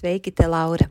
Sveiki, te Laura!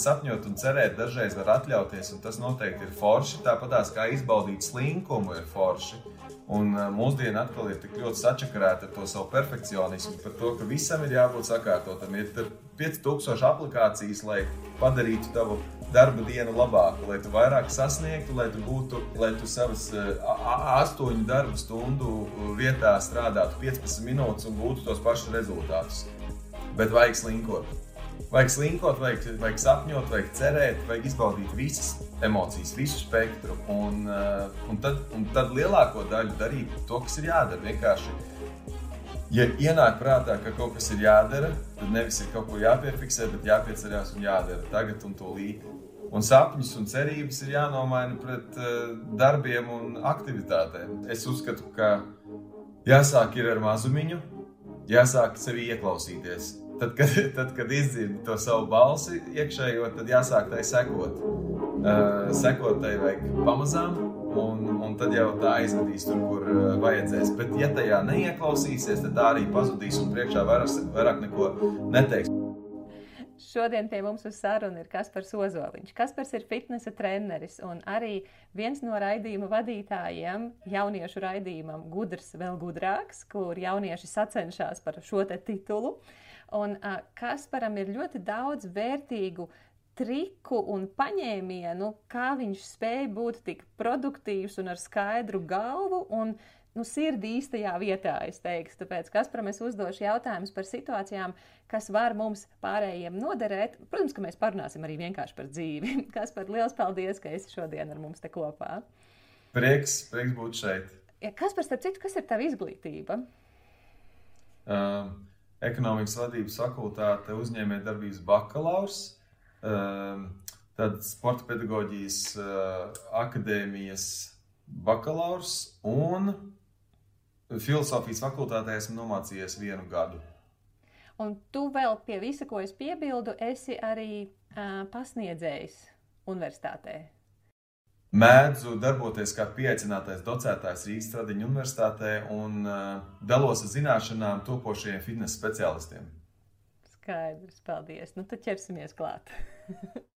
sapņot un cerēt dažreiz var atļauties, un tas noteikti ir forši. Tāpat kā izbaudīt slinkumu ir forši. Un mūsdienā atkal ir tik ļoti sačakarēta ar to savu perfekcionismu, par to, ka visam ir jābūt sakārtotam. Ir 5000 aplikācijas, lai padarītu tavu darba dienu labāku, lai tu vairāk sasniegtu, lai tu būtu, lai tu savas astoņu darbu stundu vietā strādātu 15 minūtes un būtu tos pašus rezultātus. Bet vajag slinkot. Vajag slinkot, vajag, vajag sapņot, vajag cerēt, vajag izbaudīt visas emocijas, visu spektru. Un, uh, un, tad, un tad lielāko daļu darīt to, kas ir jādara. Vienkārši, ja ienāk prātā, ka kaut kas ir jādara, tad nevis ir kaut ko jāpiefiksē, bet jāpiecerās un jādara tagad un tūlīt. Un sapņus un cerības ir jānomaina pret uh, darbiem un aktivitātēm. Es uzskatu, ka jāsāk ar mazumiņu, jāsāk sevi ieklausīties Tad, kad, tad, kad izdzirdi to savu balsi iekšējo, tad jāsāk tai sekot. Uh, sekot tai vajag pamazām, un, un tad jau tā aizvedīs tur, kur uh, vajadzēs. Bet, ja tajā neieklausīsies, tad tā arī pazudīs un priekšā vairāk, vairāk neko neteiks. Šodien pie mums uz sarunu ir Kaspars Ozoliņš. Kaspars ir fitnesa treneris un arī viens no raidījuma vadītājiem jauniešu raidījumam Gudrs vēl gudrāks, kur jaunieši sacenšas par šo te titulu. Un uh, Kasparam ir ļoti daudz vērtīgu triku un paņēmienu, kā viņš spēja būt tik produktīvs un ar skaidru galvu un nu, sirdi īstajā vietā, es teiktu. Tāpēc, Kasparam, es uzdošu jautājumus par situācijām, kas var mums pārējiem noderēt. Protams, ka mēs parunāsim arī vienkārši par dzīvi. Kaspar, liels paldies, ka esi šodien ar mums te kopā. Prieks, prieks būt šeit. Ja, Kaspar, starp citu, kas ir tava izglītība? Um, ekonomikas vadības fakultāte, uzņēmējdarbības bakalaurs, ehm, tad sporta pedagoģijas eh, akadēmijas bakalaurs un filozofijas fakultātē esmu nomācījies vienu gadu. Un tu vēl pie visa, ko es piebildu, esi arī uh, pasniedzējis universitātē mēdzu darboties kā pieaicinātais docētājs Rīgas Tradiņu universitātē un uh, dalos ar zināšanām topošajiem fitnesa speciālistiem. Skaidrs, paldies. Nu, tad ķersimies klāt.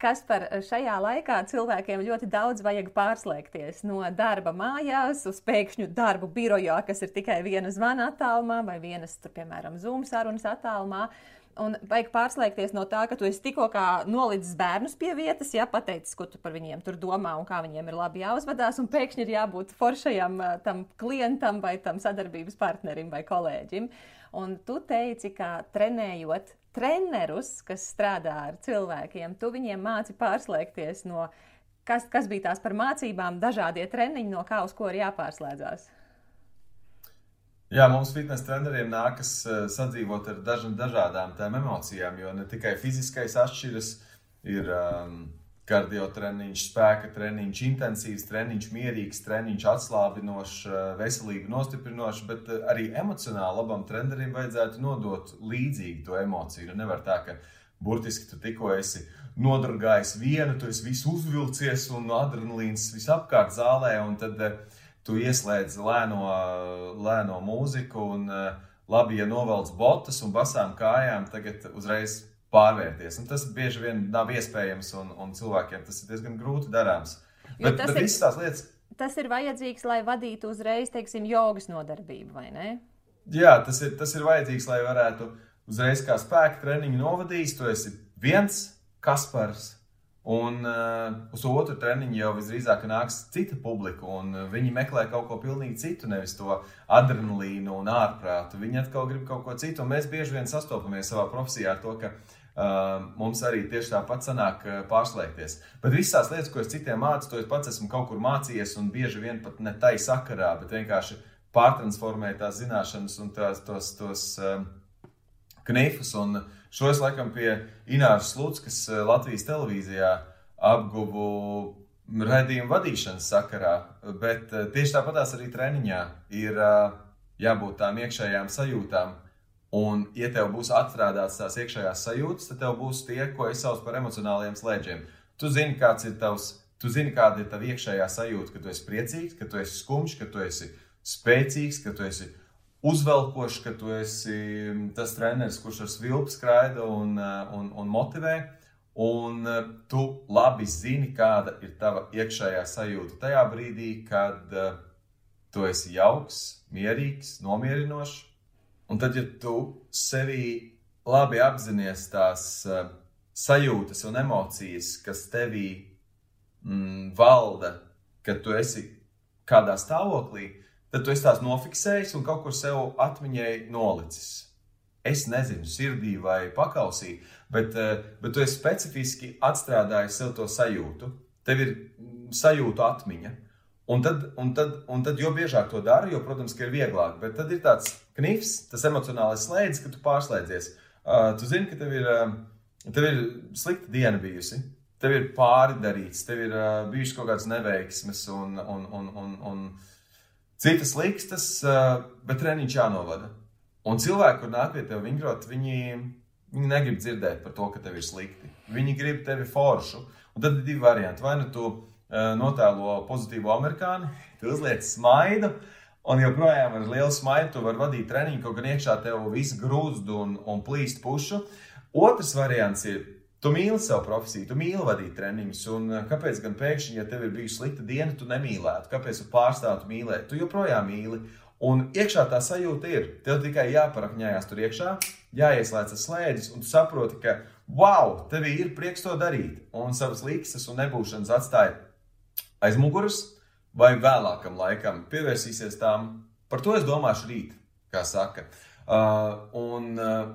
Kas par šajā laikā cilvēkiem ļoti daudz vajag pārslēgties no darba mājās uz pēkšņu darbu birojā, kas ir tikai viena zvana attālumā vai vienas, piemēram, Zoom sarunas attālumā. Un vajag pārslēgties no tā, ka tu esi tikko nolicis bērnus pie vietas, ja pateicis, ko tu par viņiem tur domā un kā viņiem ir labi jāuzvedās, un pēkšņi ir jābūt foršajam tam klientam vai tam sadarbības partnerim vai kolēģim. Un tu teici, ka trenējot trenerus, kas strādā ar cilvēkiem, tu viņiem māci pārslēgties no kas, kas bija tās par mācībām, dažādie treniņi, no kā uz ko ir jāpārslēdzās. Jā, mums fitnes treneriem nākas uh, sadzīvot ar daž, dažādām tām emocijām, jo ne tikai fiziskais atšķiras, ir um, kardio treniņš, spēka treniņš, intensīvs treniņš, mierīgs treniņš, atslābinošs, uh, veselību nostiprinošs, bet uh, arī emocionāli labam trenerim vajadzētu nodot līdzīgi to emociju. Nu, nevar tā, ka burtiski tu tikko esi nodargājis vienu, tu esi visu uzvilcies un adrenalīns visapkārt zālē, un tad uh, tu ieslēdz lēno, lēno mūziku un labi, ja novelc botas un basām kājām, tagad uzreiz pārvērties. Un tas bieži vien nav iespējams, un, un cilvēkiem tas ir diezgan grūti darāms. Jo Bet, bet ir- visas tās lietas, Tas ir vajadzīgs, lai vadītu uzreiz, teiksim, jogas nodarbību, vai ne? jā, tas ir, tas ir vajadzīgs, lai varētu uzreiz kā spēka treniņu novadīt. Tu esi viens Kaspars. Un uh, uz otru treniņu jau visdrīzāk nāks cita publika, un uh, viņi meklē kaut ko pilnīgi citu, nevis to adrenalīnu un ārprātu. Viņi atkal grib kaut ko citu, un mēs bieži vien sastopamies savā profesijā ar to, ka uh, mums arī tieši tāpat sanāk uh, pārslēgties. Bet visas tās lietas, ko es citiem mācu, to es pats esmu kaut kur mācījies, un bieži vien pat ne tai sakarā, bet vienkārši pārtransformēju tās zināšanas un tās, tos, tos um, knifus. Un šo es laikam pie Ināras Slutskas eh, Latvijas televīzijā apguvu redzējumu vadīšanas sakarā. Bet eh, tieši tāpatās arī treniņā ir eh, jābūt tām iekšējām sajūtām. Un, ja tev būs atstrādāts tās iekšējās sajūtas, tad tev būs tie, ko es saucu par emocionāliem slēdzeniem. Tu zini, kāds ir tavs, tu zini, kāda ir tava iekšējā sajūta, ka tu esi priecīgs, ka tu esi skumjš, ka tu esi spēcīgs, ka tu esi uzvelkošs, ka tu esi mm, tas treneris, kurš ar svilpu skraida un, eh, un, un motivē. Un eh, tu labi zini, kāda ir tava iekšējā sajūta tajā brīdī, kad uh, tu esi jauks, mierīgs, nomierinošs. Un tad, ja tu sevī labi apzinājies tās uh, sajūtas un emocijas, kas tevī mm, valda, kad tu esi kādā stāvoklī, tad tu esi tās nofiksējis un kaut kur sev atmiņai nolicis. Es nezinu, sirdī vai pakausī, bet, uh, bet tu esi specifiski atstrādājis sev to sajūtu. Tev ir mm, sajūtu atmiņa. Un tad, un, tad, un tad, jo biežāk to dara, jo, protams, ir vieglāk. Bet tad ir tāds knifs, tas emocionālais slēdzis, ka tu pārslēdzies. Uh, tu zini, ka tev ir, uh, tev ir slikta diena bijusi, tev ir pāri darīts, tev ir uh, bijušas kaut kādas neveiksmes un, un, un, un, un citas likstas, uh, bet treniņš jānovada. Un cilvēki, kur nāk pie tevis vingrot, viņi, viņi negrib dzirdēt par to, ka tev ir slikti. Viņi grib tevi foršu. Un tad ir divi varianti. Vai nu tu uh, notēlo pozitīvu amerikāni, tu uzliec smaidu, un joprojām ar lielu smaidu tu vari vadīt treniņu, kaut gan iekšā tev viss grūzd un, un plīst pušu. Otrs variants ir, tu mīli savu profesiju, tu mīli vadīt treniņus, un uh, kāpēc gan pēkšņi, ja tev ir bijusi slikta diena, tu nemīlētu, kāpēc tu pārstātu mīlēt, tu joprojām mīli. Un iekšā tā sajūta ir, tev tikai jāparakņājās tur iekšā, jāieslēdz tas slēdzis, un tu saproti, ka, wow, tev ir prieks to darīt, un savas līkstas un nebūšanas atstāja aiz muguras, vai vēlākam laikam pievērsīsies tām. Par to es domāšu rīt, kā saka. Uh, un uh,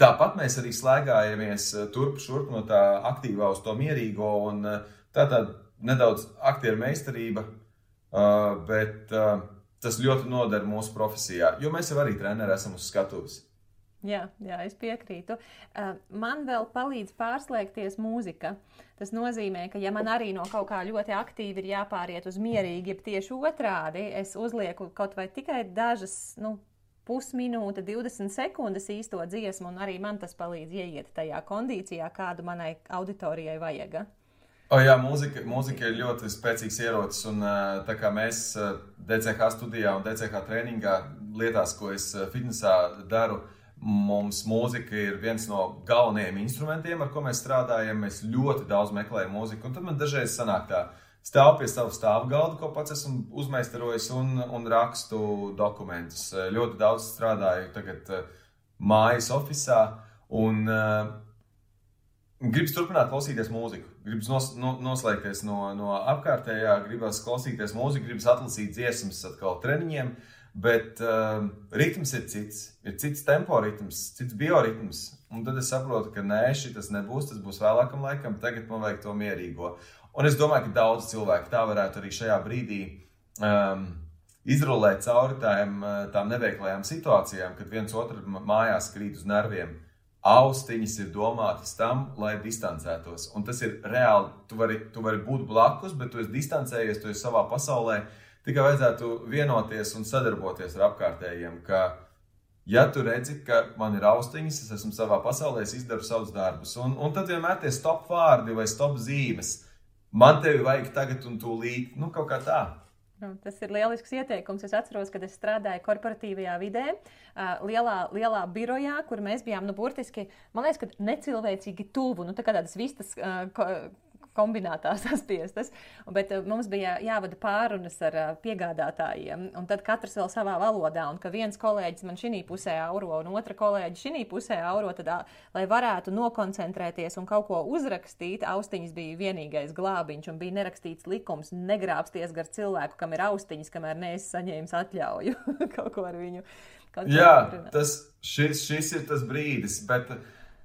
tāpat mēs arī slēgājamies uh, turp šurp no tā aktīvā uz to mierīgo, un uh, tā tāda nedaudz aktieru meistarība, uh, bet tas ļoti noder mūsu profesijā, jo mēs jau arī treneri esam uz skatuves. Jā, jā, es piekrītu. Uh, Man vēl palīdz pārslēgties mūzika. Tas nozīmē, ka, ja man arī no kaut kā ļoti aktīvi ir jāpāriet uz mierīgi, jeb tieši otrādi, es uzlieku kaut vai tikai dažas, nu, pusminūte, 20 sekundes īsto dziesmu, un arī man tas palīdz ieiet tajā kondīcijā, kādu manai auditorijai vajag. O, jā, mūzika, mūzika ir ļoti spēcīgs ierocis. Un, ā, tā kā mēs DCH studijā un DCH treniņā lietās, ko es fitnesā daru, mums mūzika ir viens no galvenajiem instrumentiem, ar ko mēs strādājam. Mēs ļoti daudz meklējam mūziku. Un tad man dažreiz sanāk tā, stāv pie sava stāvu galda, ko pats esmu uzmeistarojis un, un rakstu dokumentus. Ļoti daudz strādāju tagad ā, mājas oficiālā. Un, uh, Gribas turpināt klausīties mūziku, gribas nos, no, noslēgties no, no apkārtējā, gribas klausīties mūziku, gribas atlasīt dziesmas atkal treniņiem, bet uh, ritms ir cits. Ir cits tempo ritms, cits bioritms. Un tad es saprotu, ka nē, šis nebūs, tas būs vēlākam laikam, tagad man vajag to mierīgo. Un es domāju, ka daudz cilvēku tā varētu arī šajā brīdī um, izrulēt cauri tām, tām neveiklajām situācijām, kad viens otru mājās krīt uz nerviem austiņas ir domātas tam, lai distancētos. Un tas ir reāli. Tu vari, tu vari būt blakus, bet tu esi distancējies, tu esi savā pasaulē. Tikai vajadzētu vienoties un sadarboties ar apkārtējiem. Ka, ja tu redzi, ka man ir austiņas, es esmu savā pasaulē, es izdaru savus darbus. Un, un tad vienmēr tie stop vārdi vai stop zīmes. Man tevi vajag tagad un tūlīt, nu kaut kā tā. Nu, tas ir lielisks ieteikums. Es atceros, kad es strādāju korporatīvajā vidē, lielā, lielā birojā, kur mēs bijām nu, burtiski, man liekas, necilvēcīgi tuvu. Nu, tā kā tādas vistas kombinētās saspiestas. Bet uh, mums bija jāvada pārunas ar uh, piegādātājiem, un tad katrs vēl savā valodā. Un ka viens kolēģis man šī pusē auro, un otra kolēģis šī pusē auro, tad, lai varētu nokoncentrēties un kaut ko uzrakstīt, austiņas bija vienīgais glābiņš, un bija nerakstīts likums negrābsties gar cilvēku, kam ir austiņas, kamēr neesi saņēmis atļauju kaut ko ar viņu. Jā, tas, šis, šis ir tas brīdis, bet uh,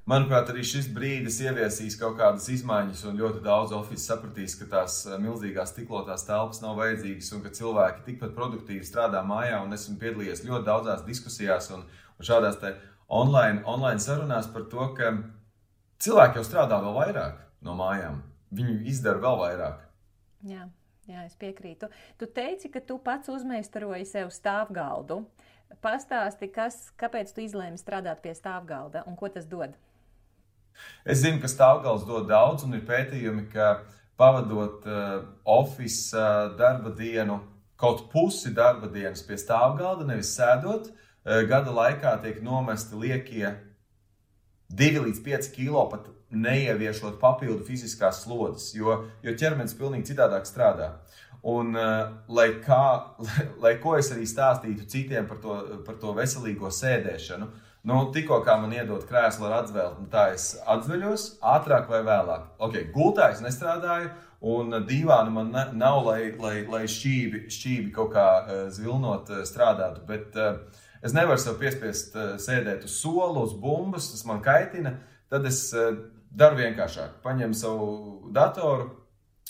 Manuprāt, arī šis brīdis ieviesīs kaut kādas izmaiņas, un ļoti daudz oficiāli sapratīs, ka tās eh, milzīgās stiklotās telpas nav vajadzīgas, un ka cilvēki tikpat produktīvi strādā mājā. Esmu piedalījies ļoti daudzās diskusijās un, un šādās online, online sarunās par to, ka cilvēki jau strādā vēl vairāk no mājām. Viņi izdara vēl vairāk. Jā, jā, es piekrītu. Tu teici, ka tu pats uzmeistaroji sev stāvgaldu. Pastāsti, kas, kāpēc tu izlēmi strādāt pie stāvgalda un ko tas dod? Es zinu, ka stāvgals dod daudz, un ir pētījumi, ka pavadot uh, oficiālu uh, darba dienu, kaut pusi darba dienas pie stāvgalda, nevis sēdot, uh, gada laikā tiek nomesti liekie 2 līdz 5 kilo pat neieviešot papildu fiziskās slodzes, jo, jo ķermenis pilnīgi citādāk strādā. Un, uh, lai, kā, lai, lai ko es arī stāstītu citiem par to, par to veselīgo sēdēšanu, uh, Nu, tikko kā man iedod krēslu ar atzvelti, nu, tā es atzveļos ātrāk vai vēlāk. Okay, gultā es nestrādāju, un divāna man ne, nav, lai, lai, lai šķīvi, šķīvi kaut kā uh, zvilnot uh, strādātu. Bet uh, es nevaru sev piespiest uh, sēdēt uz sola, uz bumbas, tas man kaitina. Tad es uh, daru vienkāršāk. Paņemu savu datoru,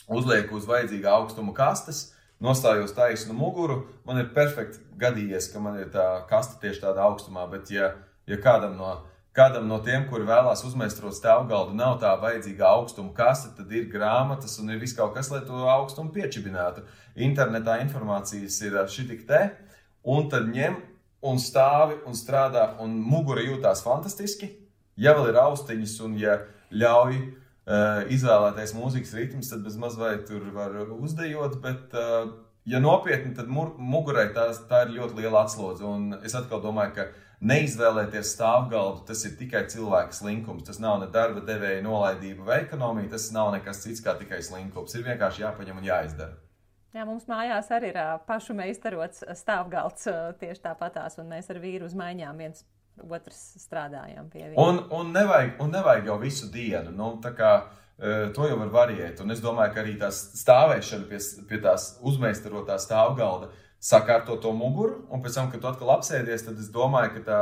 uzlieku uz vajadzīgā augstuma kastes nostājos taisnu muguru. Man ir perfekti gadījies, ka man ir tā kasta tieši tādā augstumā, bet, ja ja kādam no, kādam no tiem, kuri vēlās uzmeistarot stāvgaldu, nav tā vajadzīga augstuma kasta, tad ir grāmatas un ir viss kaut kas, lai to augstumu piečibinātu. Internetā informācijas ir šī tik te, un tad ņem un stāvi un strādā, un mugura jūtās fantastiski. Ja vēl ir austiņas un ja ļauj uh, izvēlēties mūzikas ritmus, tad bez mazliet tur var uzdejot, bet uh, ja nopietni, tad mugurai tā, tā ir ļoti liela atslodze. Un es atkal domāju, ka neizvēlēties stāvgaldu, tas ir tikai cilvēka slinkums. Tas nav ne darba devēja nolaidība vai ekonomija, tas nav nekas cits kā tikai slinkums. Ir vienkārši jāpaņem un jāizdara. Jā, mums mājās arī ir pašu meistarots stāvgalds tieši tāpatās, un mēs ar vīru uz maiņām viens otrs strādājam pie viņa. Un, un, nevajag, un nevajag jau visu dienu. Nu, kā, to jau var variēt. Un es domāju, ka arī tā stāvēšana pie, pie tās uzmeistarotā stāvgalda sakārto to muguru, un pēc tam, kad tu atkal apsēdies, tad es domāju, ka tā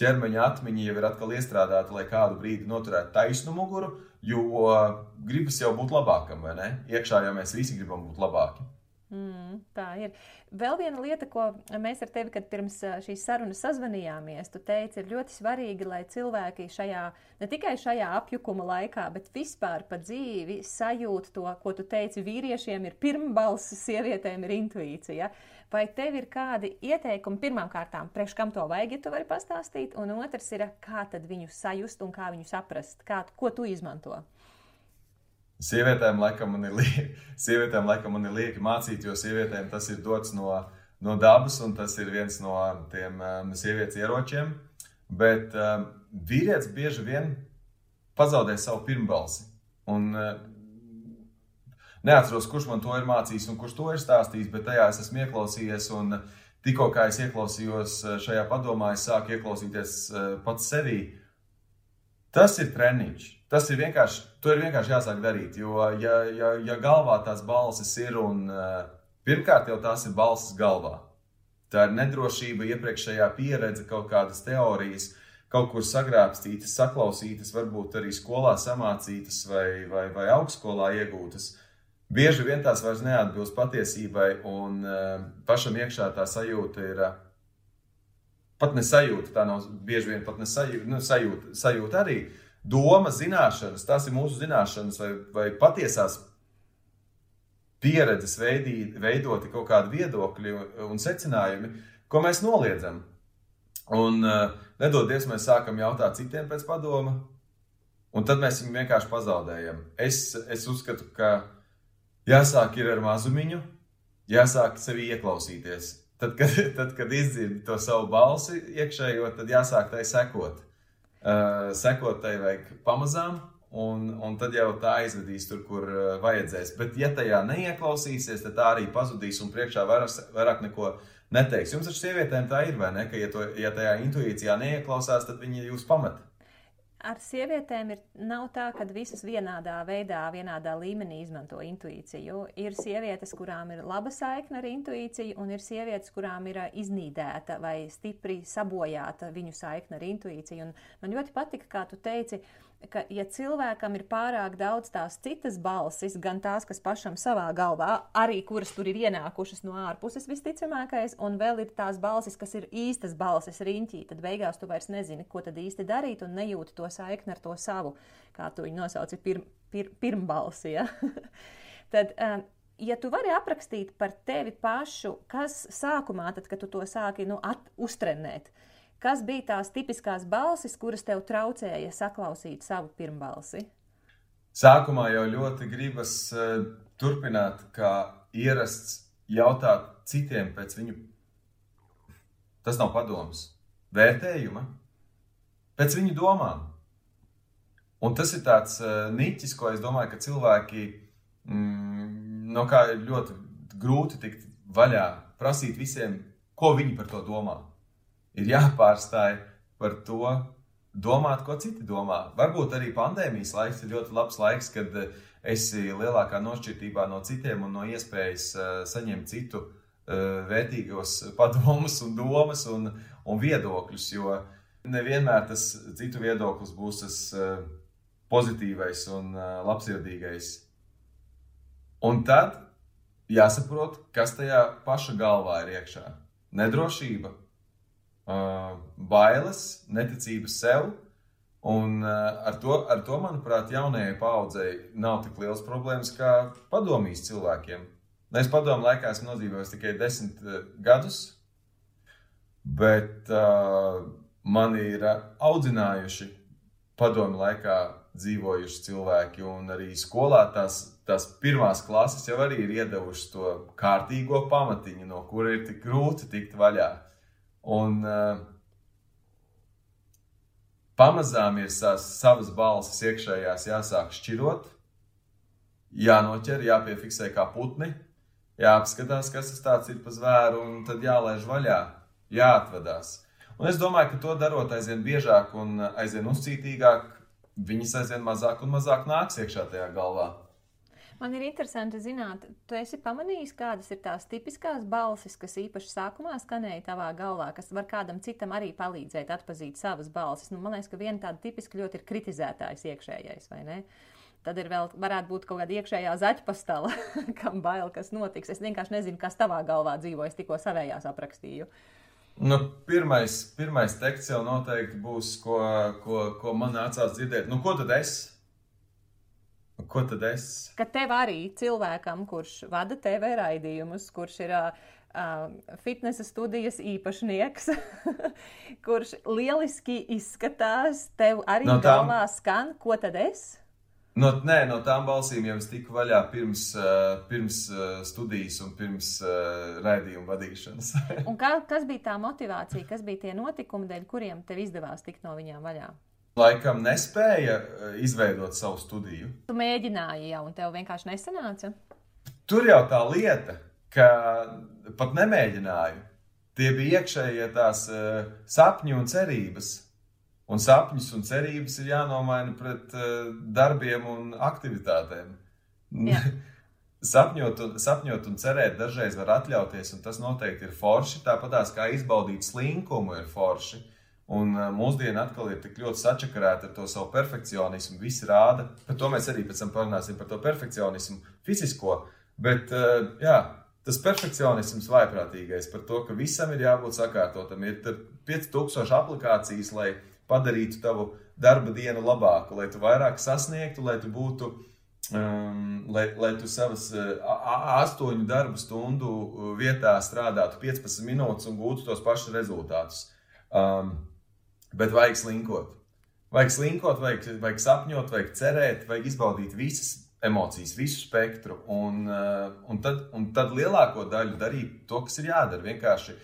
ķermeņa atmiņa jau ir atkal iestrādāta, lai kādu brīdi noturētu taisnu muguru, jo gribas jau būt labākam, vai ne? Iekšā jau mēs visi gribam būt labāki. Mm, tā ir. Vēl viena lieta, ko mēs ar tevi, kad pirms šīs sarunas sazvanījāmies, tu teici, ir ļoti svarīgi, lai cilvēki šajā, ne tikai šajā apjukuma laikā, bet vispār pa dzīvi sajūt to, ko tu teici, vīriešiem ir pirmbalss, sievietēm ir intuīcija. Vai tev ir kādi ieteikumi pirmām kārtām, priekš kam to vajag, ja tu vari pastāstīt, un otrs ir, kā tad viņu sajust un kā viņu saprast, kā, ko tu izmanto? Sievietēm laikam man ir, lieki, sievietēm, laikam man ir lieki mācīt, jo sievietēm tas ir dots no, no dabas, un tas ir viens no tiem um, sievietes ieročiem. Bet um, vīrietis bieži vien pazaudē savu pirmbalsi. Un, uh, neatceros, kurš man to ir mācījis un kurš to ir stāstījis, bet tajā es esmu ieklausījies. Un, tikko kā es ieklausījos uh, šajā padomā, es sāku ieklausīties uh, pats sevī. Tas ir treniņš. Tas ir vienkārši, to ir vienkārši jāsāk darīt. Jo, ja, ja, ja galvā tās balsis ir, un uh, pirmkārt jau tās ir balsis galvā, tā ir nedrošība, iepriekšējā pieredze, kaut kādas teorijas, kaut kur sagrābstītas, saklausītas, varbūt arī skolā samācītas vai, vai, vai augstskolā iegūtas. Bieži vien tās vairs neatbilst patiesībai, un uh, pašam iekšā tā sajūta ir. Uh, pat ne sajūta, tā nav bieži vien pat ne sajūta, nu, sajūta, sajūta arī. Doma, zināšanas, tās ir mūsu zināšanas vai, vai patiesās pieredzes veidī, veidoti kaut kādi viedokļi un secinājumi, ko mēs noliedzam. Un uh, nedodies, mēs sākam jautāt citiem pēc padoma, un tad mēs viņu vienkārši pazaudējam. Es, es uzskatu, ka jāsāk ir ar mazumiņu, jāsāk sevi ieklausīties. Tad, kad, tad, kad izdzird to savu balsi iekšējo, tad jāsāk tai sekot. Uh, sekot tai vajag pamazām, un, un tad jau tā aizvedīs tur, kur uh, vajadzēs. Bet, ja tajā neieklausīsies, tad tā arī pazudīs un priekšā vairāk, vairāk neko neteiks. Jums ar sievietēm tā ir, vai ne? Ka, ja, to, ja tajā intuīcijā neieklausās, tad viņi jūs pamet. Ar sievietēm ir, nav tā, ka visas vienādā veidā, vienādā līmenī izmanto intuīciju. Ir sievietes, kurām ir laba saikne ar intuīciju, un ir sievietes, kurām ir iznīdēta vai stipri sabojāta viņu saikne ar intuīciju. Un man ļoti patika, kā tu teici, uh, ka, ja cilvēkam ir pārāk daudz tās citas balsis, gan tās, kas pašam savā galvā, arī kuras tur ir ienākušas no ārpuses, visticamākais, un vēl ir tās balsis, kas ir īstas balsis riņķī, tad beigās tu vairs nezini, ko tad īsti darīt, un nejūti to saikni ar to savu, kā tu viņu nosauci, pir, pir, pirmbalsi. Ja? tad, um, ja tu vari aprakstīt par tevi pašu, kas sākumā, tad, kad tu to sāki nu, at, uztrenēt, uh, Kas bija tās tipiskās balsis, kuras tev traucēja saklausīt savu pirmbalsi? Sākumā jau ļoti gribas uh, turpināt, kā ierasts jautāt citiem pēc viņu. Tas nav padoms, vērtējuma, pēc viņu domām. Un tas ir tāds uh, niķis, ko es domāju, ka cilvēki mm, no kā ir ļoti grūti tikt vaļā, prasīt visiem, ko viņi par to domā ir jāpārstāj par to domāt, ko citi domā. Varbūt arī pandēmijas laiks ir ļoti labs laiks, kad eh, esi lielākā nošķirtībā no citiem un no iespējas uh, saņemt citu uh, vērtīgos padomus un domas un, un viedokļus, jo nevienmēr tas citu viedoklis būs tas pozitīvais un labsirdīgais. Un tad jāsaprot, kas tajā paša galvā ir iekšā. Nedrošība, bailes, neticība sev. Un ar to, ar to, manuprāt, jaunajai paudzei nav tik liels problēmas kā padomīs cilvēkiem. Es padomu laikā esmu nodzīvojis tikai desmit gadus, bet uh, man ir audzinājuši padomu laikā dzīvojuši cilvēki, un arī skolā tās, tās pirmās klases jau arī ir iedevušas to kārtīgo pamatiņu, no kura ir tik grūti tikt vaļā. Un uh, pamazām ir savas, savas balsis iekšējās jāsāk šķirot, jānoķer, jāpiefiksē kā putni, jāapskatās, kas tas tāds ir pa zvēru, un tad jālaiž vaļā, jāatvadās. Un es domāju, ka to darot aizvien biežāk un aizvien uzcītīgāk, viņas aizvien mazāk un mazāk nāks iekšā tajā galvā. Man ir interesanti zināt, tu esi pamanījis, kādas ir tās tipiskās balsis, kas īpaši sākumā skanēja tavā galvā, kas var kādam citam arī palīdzēt atpazīt savas balsis. Nu, man liekas, ka viena tāda tipiska ļoti ir kritizētājs iekšējais, vai ne? Tad ir vēl, varētu būt kaut kāda iekšējā zaķpastala, kam bail, kas notiks. Es vienkārši nezinu, kas tavā galvā dzīvo, es tikko savējās aprakstīju. Nu, pirmais, pirmais teksts jau noteikti būs, ko, ko, ko man nācās dzirdēt. Nu, ko tad es? Ko tad es? Ka tev arī cilvēkam, kurš vada TV raidījumus, kurš ir uh, fitnesa studijas īpašnieks, kurš lieliski izskatās, tev arī no tām... galvā skan, ko tad es? No, nē, no tām balsīm jau es tiku vaļā pirms, uh, pirms uh, studijas un pirms uh, raidījuma vadīšanas. un kā, kas bija tā motivācija, kas bija tie notikumi, dēļ kuriem tev izdevās tikt no viņām vaļā? Laikam nespēja eh, izveidot savu studiju. Tu mēģināji jau, un tev vienkārši nesanāca. Tur jau tā lieta, ka pat nemēģināju. Tie bija iekšējie tās uh, sapņi un cerības. Un sapņus un cerības ir jānomaina pret uh, darbiem un aktivitātēm. sapņot, un, sapņot un cerēt dažreiz var atļauties, un tas noteikti ir forši. Tāpat kā izbaudīt slinkumu ir forši. Uh, Un mūsdiena atkal ir tik ļoti sačakarēta ar to savu perfekcionismu. Visi rāda, par to mēs arī pēc tam parunāsim par to perfekcionismu fizisko. Bet jā, tas perfekcionisms vaiprātīgais par to, ka visam ir jābūt sakārtotam. Ir 5000 aplikācijas, lai padarītu tavu darba dienu labāku, lai tu vairāk sasniegtu, lai tu būtu. Um, lai, lai tu savas astoņu darbu stundu vietā strādātu 15 minūtes un gūtu tos pašus rezultātus. Um, Bet vajag slinkot. Vajag slinkot, vajag, vajag sapņot, vajag cerēt, vajag izbaudīt visas emocijas, visu spektru. Un, uh, un, tad, un tad lielāko daļu darīt to, kas ir jādara. Vienkārši,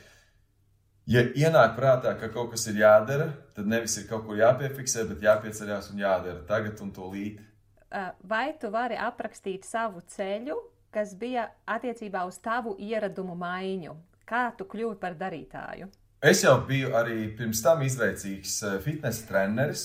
ja ienāk prātā, ka kaut kas ir jādara, tad nevis ir kaut kur jāpiefiksē, bet jāpieceļās un jādara tagad un tūlīt. Vai tu vari aprakstīt savu ceļu, kas bija attiecībā uz tavu ieradumu maiņu? Kā tu kļuvi par darītāju? Es jau biju arī pirms tam izveicīgs fitnesa treneris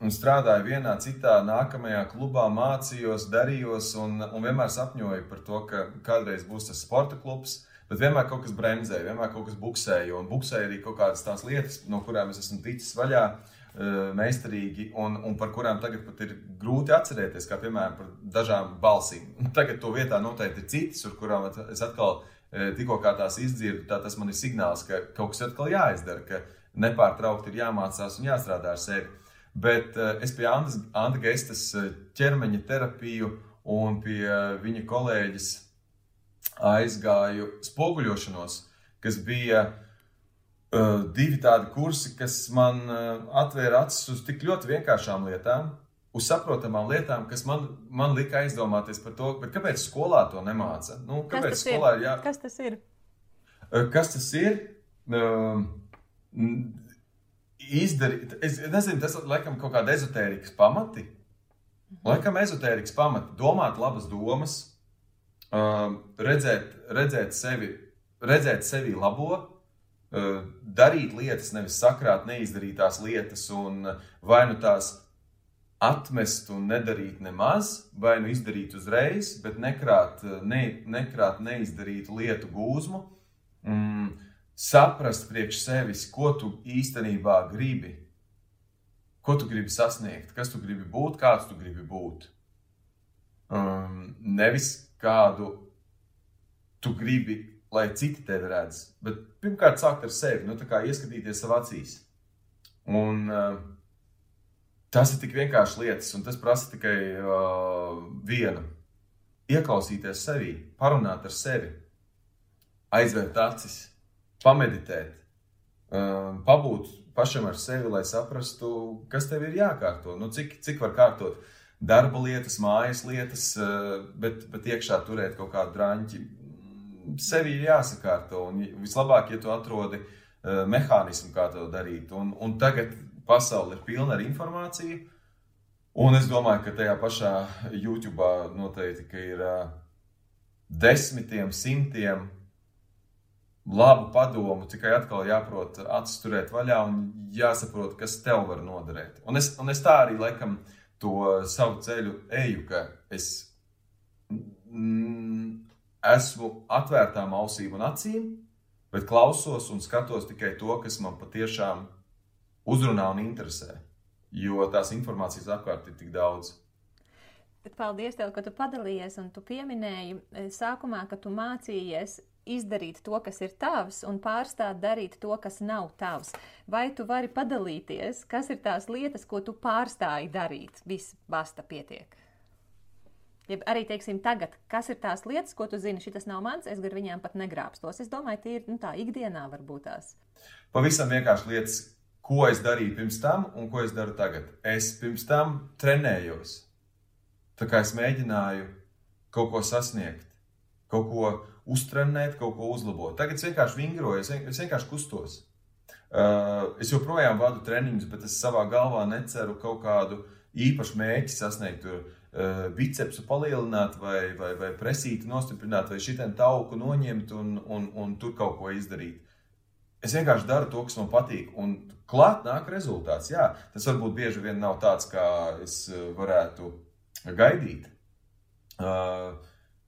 un strādāju vienā citā nākamajā klubā, mācījos, darījos un, un vienmēr sapņoju par to, ka kādreiz būs tas sporta klubs. Bet vienmēr kaut kas bremzēja, vienmēr kaut kas buksēja. Un buksēja arī kaut kādas tās lietas, no kurām es esmu ticis vaļā, eh, meistarīgi, un, un par kurām tagad pat ir grūti atcerēties, kā piemēram par dažām balsīm. Tagad to vietā noteikti ir citas, ar kurām es atkal eh, tikko tās izdzirdu. Tā tas man ir signāls, ka kaut kas atkal jāizdara, ka nepārtraukti ir jāmācās un jāstrādā ar sevi. Bet es pie Andas, Anda Gestas ķermeņa terapiju un pie viņa kolēģis aizgāju spoguļošanos, kas bija divi tādi kursi, kas man atvēra acis uz tik ļoti vienkāršām lietām, uz saprotamām lietām, kas man, man lika aizdomāties par to, kāpēc skolā to nemāca. Nu, kāpēc kas skolā ir? Jā... Kas tas ir? Kas tas ir? Uh, izdarīt. Es nezinu, tas ir laikam kaut kāda ezotērijas pamati. Laikam ezotērijas pamati, domāt labas domas, uh, redzēt, redzēt, sevi, redzēt sevi labo, uh, darīt lietas, nevis sakrāt neizdarītās lietas, un vai nu tās atmest un nedarīt nemaz, vai nu izdarīt uzreiz, bet nekrāt, ne, nekrāt neizdarītu lietu gūzmu. Mm, saprast priekš sevis, ko tu īstenībā gribi, ko tu gribi sasniegt, kas tu gribi būt, kāds tu gribi būt. Um, nevis kādu tu gribi, lai citi tevi redz, bet pirmkārt sākt ar sevi, nu, ieskatīties savā acīs. Un, uh, tas ir tik vienkārši lietas, un tas prasa tikai uh, vienu. Ieklausīties sevī, parunāt ar sevi, aizvērt acis, pameditēt, um, pabūt pašam ar sevi, lai saprastu, kas tev ir jākārto. Nu, cik, cik var kārtot darba lietas, mājas lietas, uh, bet, bet iekšā turēt kaut kādu drāņķi. Sevi ir jāsakārto, un vislabāk, ja tu atrodi uh, mehānismu, kā to darīt. Un, un tagad pasaule ir pilna ar informāciju, un es domāju, ka tajā pašā YouTube noteikti ir desmitiem, simtiem labu padomu, tikai atkal jāprot acis turēt vaļā un jāsaprot, kas tev var noderēt. Un es, un es tā arī laikam to savu ceļu eju, ka es mm, esmu atvērtām ausīm un acīm, bet klausos un skatos tikai to, kas man patiešām uzrunā un interesē. Jo tās informācijas apkārt ir tik daudz. Bet paldies, tev, ka tu padalījies un tu pieminēji eh, sākumā, ka tu mācījies izdarīt to, kas ir tavs, un pārstāt darīt to, kas nav tavs. Vai tu vari padalīties, kas ir tās lietas, ko tu pārstāji darīt? Viss basta pietiek. Ja arī, teiksim, tagad, kas ir tās lietas, ko tu zini, šis nav mans, es gar viņām pat negrābstos. Es domāju, tie ir nu, tā ikdienā varbūt tās. Pavisam vienkārši lietas, ko es darīju pirms tam un ko es daru tagad. Es pirms tam trenējos. Tā kā es mēģināju kaut ko sasniegt, kaut ko uztrenēt, kaut ko uzlabot. Tagad es vienkārši vingroju, es vienkārši kustos. Uh, es joprojām vadu treniņus, bet es savā galvā neceru kaut kādu īpašu mērķi sasniegt. Tur, uh, bicepsu palielināt, vai, vai, vai presīti nostiprināt, vai šitiem tauku noņemt un, un, un tur kaut ko izdarīt. Es vienkārši daru to, kas man patīk, un klāt nāk rezultāts. Jā, tas varbūt bieži vien nav tāds, kā es uh, varētu gaidīt. Uh,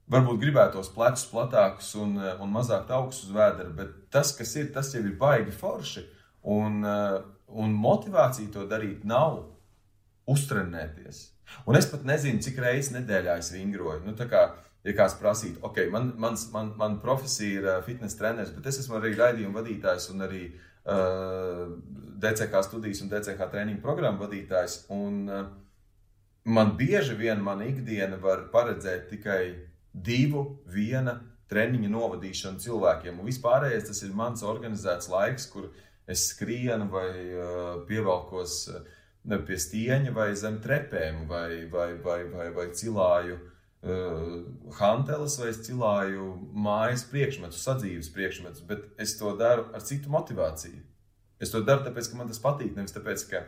Varbūt gribētos plecus platākus un, eh, un mazāk augstu uz vēdera, bet tas, kas ir, tas jau ir baigi forši. Un, eh, un motivācija to darīt nav uztrenēties. Un es pat nezinu, cik reizes nedēļā es vingroju. Nu, kā, ja kāds prasītu, ok, man, mans, man, man profesija ir eh, fitnes treneris, bet es esmu arī raidījuma vadītājs un arī uh, DCK studijas un DCK treniņu programmu vadītājs. Un, man bieži vien mana ikdiena var paredzēt tikai divu, viena treniņa novadīšanu cilvēkiem. Un vispārējais tas ir mans organizēts laiks, kur es skrienu vai pievelkos pie stieņa vai zem trepēm vai, vai, vai, vai, vai cilāju uh, hanteles vai es cilāju mājas priekšmetus, sadzīves priekšmetus, bet es to daru ar citu motivāciju. Es to daru tāpēc, ka man tas patīk, nevis tāpēc, ka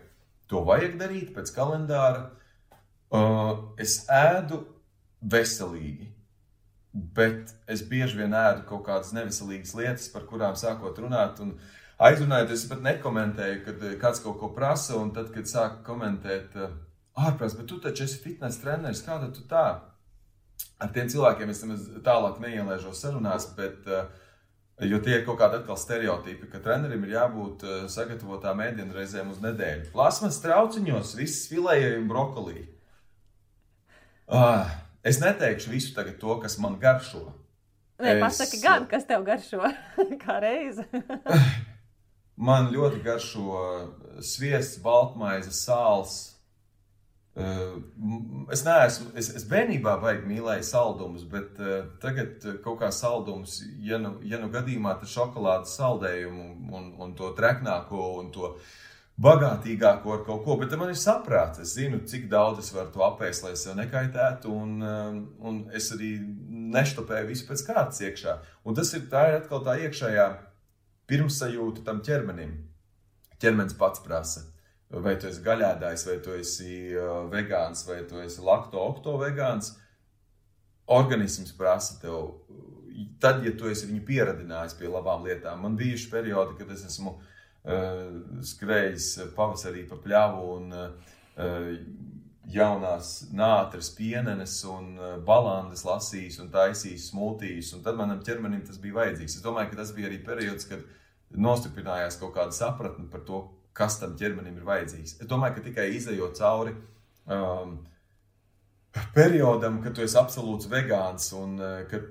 to vajag darīt pēc kalendāra. Uh, es ēdu veselīgi, bet es bieži vien ēdu kaut kādas neveselīgas lietas, par kurām sākot runāt. Un, Aizrunājot, es pat nekomentēju, kad eh, kāds kaut ko prasa, un tad, kad sāk komentēt, eh, ārprāts, bet tu taču esi fitnes treneris, kāda tu tā? Ar tiem cilvēkiem es tālāk neielēžos sarunās, bet, eh, jo tie ir kaut kādi atkal stereotipi, ka trenerim ir jābūt sagatavotām ēdienu reizēm uz nedēļu. Plasmas trauciņos, viss filējumi brokolī. Ah, es neteikšu visu tagad to, kas man garšo. Nē, es... pasaki gan, kas tev garšo kā reize. Man ļoti garšo sviests, baltmaize, sāls. Eh, es neesmu, es, es bērnībā baigi mīlēju saldumus, bet uh, tagad kaut kā saldums, ja nu, ja nu gadījumā tas šokolādes saldējumu un, un to treknāko un to bagātīgāko ar kaut ko, bet man ir saprāts, es zinu, cik daudz es varu to apēst, lai es sev nekaitētu, un, un es arī neštopēju visu pēc kārtas iekšā. Un tas ir tā ir atkal tā iekšējā pirmsajūta tam ķermenim. Ķermenis pats prasa, vai tu esi gaļādājs, vai tu esi vegāns, vai tu esi lakto-okto vegāns. Organisms prasa tev, tad, ja tu esi viņu pieradinājis pie labām lietām. Man bija šī periodi, kad es esmu uh, skrējis pavasarī pa pļavu un uh, jaunās nātras pienenes un balandas lasījis un taisījis smūtījus, un tad manam ķermenim tas bija vajadzīgs. Es domāju, ka tas bija arī periods, kad nostiprinājās kaut kāda sapratne par to, kas tam ķermenim ir vajadzīgs. Es domāju, ka tikai izējot cauri um, periodam, kad tu esi absolūts vegāns un uh, kad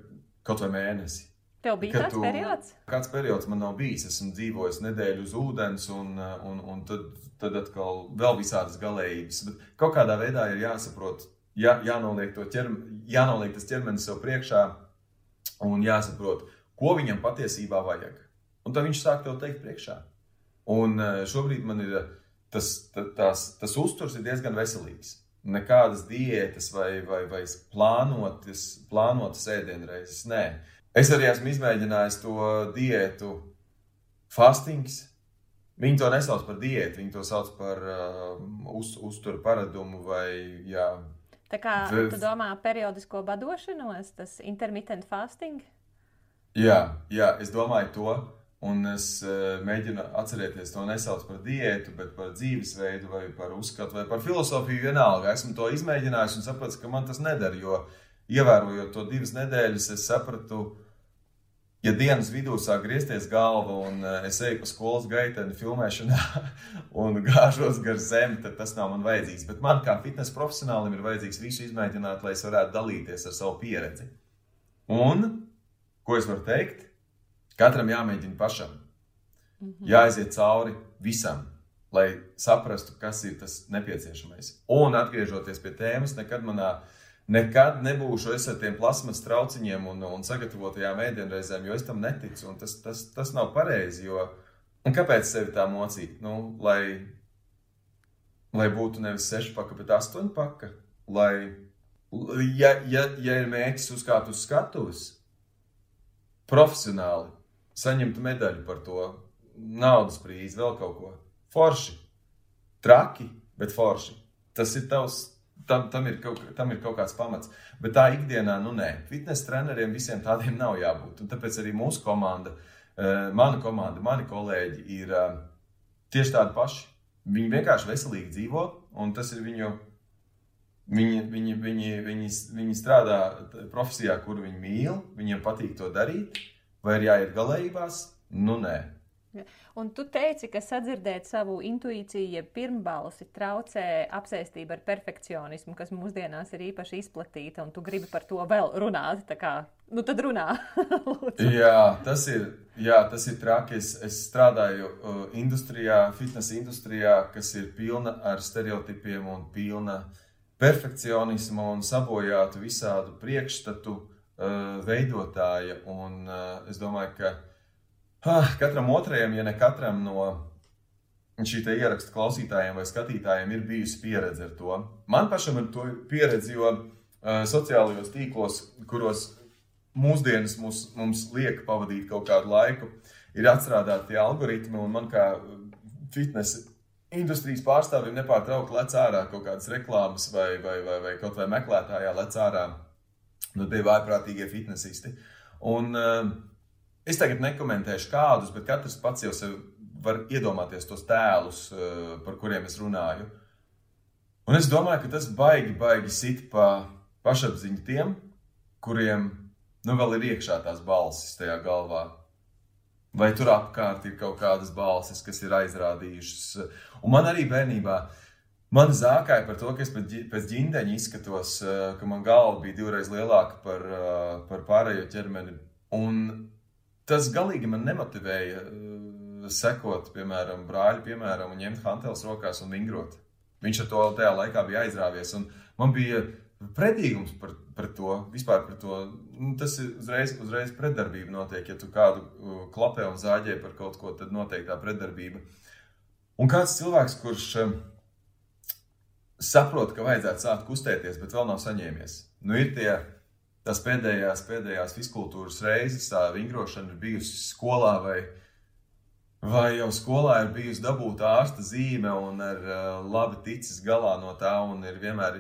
kaut vai mēnesi. Tev bija tāds tu, periods? Kāds periods man nav bijis. Esmu dzīvojis nedēļu uz ūdens, un, uh, un, un tad, tad atkal vēl visādas galējības. Bet kaut kādā veidā ir jāsaprot, jā, jānoliek, ķerm, jānoliek tas ķermenis sev priekšā un jāsaprot, ko viņam patiesībā vajag. Un tad viņš sāk tev teikt priekšā. Un eh, šobrīd man ir eh, tas, tas, tas uzturs ir diezgan veselīgs. Nekādas diētas vai, vai, vai plānotas, plānotas ēdienreizes. Nē, es arī esmu izmēģinājis to diētu fastings. Viņi to nesauc par diētu, viņi to sauc par uh, uz, uzturu paradumu vai jā. Tā kā tu domā periodisko badošanos, tas intermittent fasting? Jā, jā, es domāju to. Un es uh, mēģinu atcerēties to nesauc par diētu, bet par dzīvesveidu, vai par uzskatu, vai par filozofiju. Vienalga, esmu to izmēģinājis un sapratu, ka man tas nedara. Jo ievērojot to divas nedēļas, es sapratu, ja dienas vidū sāk griezties galva un uh, es eju pa skolas gaiteni filmēšanā un gāžos gar zemi, tad tas nav man vajadzīgs. Bet man kā fitnes profesionālim ir vajadzīgs visu izmēģināt, lai es varētu dalīties ar savu pieredzi. Un ko es varu teikt? Katram jāmēģina pašam. Mm -hmm. Jāaiziet cauri visam, lai saprastu, kas ir tas nepieciešamais. Un atgriežoties pie tēmas, nekad manā nekad nebūšu es ar tiem plasmas trauciņiem un, un sagatavotajām ēdienreizēm, jo es tam neticu. Tas, tas, tas nav pareizi. Jo, un kāpēc sevi tā mocīt? Nu, lai, lai būtu nevis sešpaka, bet astoņpaka. Lai, ja, ja, ja ir mērķis uzkāpt uz skatuves, profesionāli, saņemtu medaļu par to, naudas prīzi, vēl kaut ko. Forši, traki, bet forši. Tas ir tavs. Tam, tam, ir kaut, tam ir kaut kāds pamats. Bet tā ikdienā, nu nē, fitnes treneriem visiem tādiem nav jābūt. Un tāpēc arī mūsu komanda, eh, mana komanda, mani kolēģi ir eh, tieši tādi paši. Viņi vienkārši veselīgi dzīvo, un tas ir viņu Viņi, viņi, viņi, viņi, viņi strādā profesijā, kuru viņi mīl, viņiem patīk to darīt. Vai ir jāiet galējībās? Nu, nē. Un tu teici, ka sadzirdēt savu intuīciju, ja pirmbalsi traucē apsēstība ar perfekcionismu, kas mūsdienās ir īpaši izplatīta, un tu gribi par to vēl runāt. Kā, nu, tad runā. jā, tas ir, jā, tas ir traki. Es, es strādāju uh, industrijā, fitnes industrijā, kas ir pilna ar stereotipiem un pilna perfekcionismu un sabojātu visādu priekšstatu. Uh, veidotāja. Un, uh, es domāju, ka uh, katram otrajam, ja ne katram no šī ieraksta klausītājiem vai skatītājiem ir bijusi pieredze ar to. Man pašam ir to pieredze, jo uh, sociālajos tīklos, kuros mūsdienas mums, mums liek pavadīt kaut kādu laiku, ir atstrādāti tie algoritmi, un man kā fitnesa industrijas pārstāvjiem nepārtraukti lec ārā kaut kādas reklāmas vai, vai, vai, vai kaut vai meklētājā lec ārā nu, tie vājprātīgie fitnesisti. Un, uh, es tagad nekomentēšu kādus, bet katrs pats jau sev var iedomāties tos tēlus, uh, par kuriem es runāju. Un es domāju, ka tas baigi, baigi sit pa pašapziņu tiem, kuriem nu vēl ir iekšā tās balsis tajā galvā. Vai tur apkārt ir kaut kādas balsis, kas ir aizrādījušas. Un man arī bērnībā man zākāja par to, ka es pēc ģindeņa izskatos, eh, ka man galva bija divreiz lielāka par, eh, par pārējo ķermeni. Un tas galīgi man nemotivēja eh, sekot, piemēram, brāļu, piemēram, un ņemt hanteles rokās un vingrot. Viņš ar to tajā laikā bija aizrāvies. Man bija Predīgums par, par to, vispār par to, nu, tas ir uzreiz, uzreiz pretdarbība notiek. Ja tu kādu klapē un zāģē par kaut ko, tad notiek tā pretdarbība. Un kāds cilvēks, kurš um, saprot, ka vajadzētu sākt kustēties, bet vēl nav saņēmies. Nu, ir tie, tās pēdējās, pēdējās fiskultūras reizes, tā vingrošana ir bijusi skolā vai, vai jau skolā ir bijusi dabūta ārsta zīme un ir uh, labi ticis galā no tā un ir vienmēr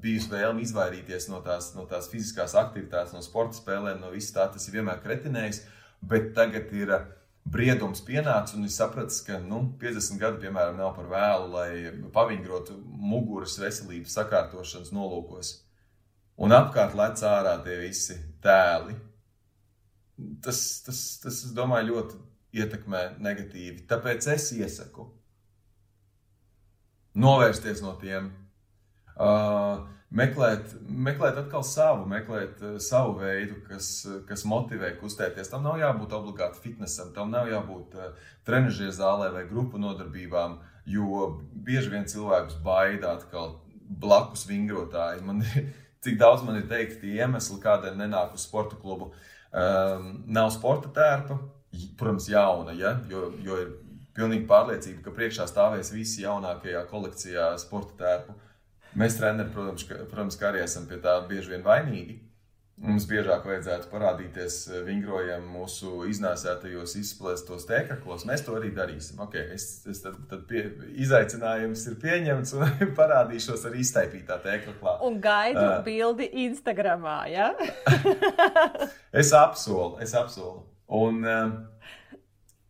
bijusi vēlme izvairīties no tās, no tās fiziskās aktivitātes, no sporta spēlēm, no viss tā, tas ir vienmēr kretinējis. Bet tagad ir uh, briedums pienācis un es sapratu, ka nu, 50 gadi, piemēram, nav par vēlu, lai pavingrotu muguras veselības sakārtošanas nolūkos. Un apkārt lec ārā tie visi tēli. Tas, tas, tas es domāju, ļoti ietekmē negatīvi. Tāpēc es iesaku novērsties no tiem Uh, meklēt, meklēt atkal savu, meklēt uh, savu veidu, kas, kas motivē kustēties. Tam nav jābūt obligāti fitnesam, tam nav jābūt uh, trenižera zālē vai grupu nodarbībām, jo bieži vien cilvēkus baida atkal blakus vingrotāji. Man, cik daudz man ir teikti iemesli, kādēļ nenāk uz sporta klubu. Um, nav sporta tērpa, protams, jauna, ja? jo, jo ir pilnīgi pārliecība, ka priekšā stāvēs visi jaunākajā kolekcijā sporta tērpu. Mēs, treneri, protams, ka, protams, ka arī esam pie tā bieži vien vainīgi. Mums biežāk vajadzētu parādīties eh, vingrojam mūsu iznēsētajos, izplēstos tēkaklos. Mēs to arī darīsim. Okay, es, es tad, tad pie, izaicinājums ir pieņemts un parādīšos arī iztaipītā tēkaklā. Un gaidu uh, bildi Instagramā, ja? es apsolu, es apsolu. Un uh,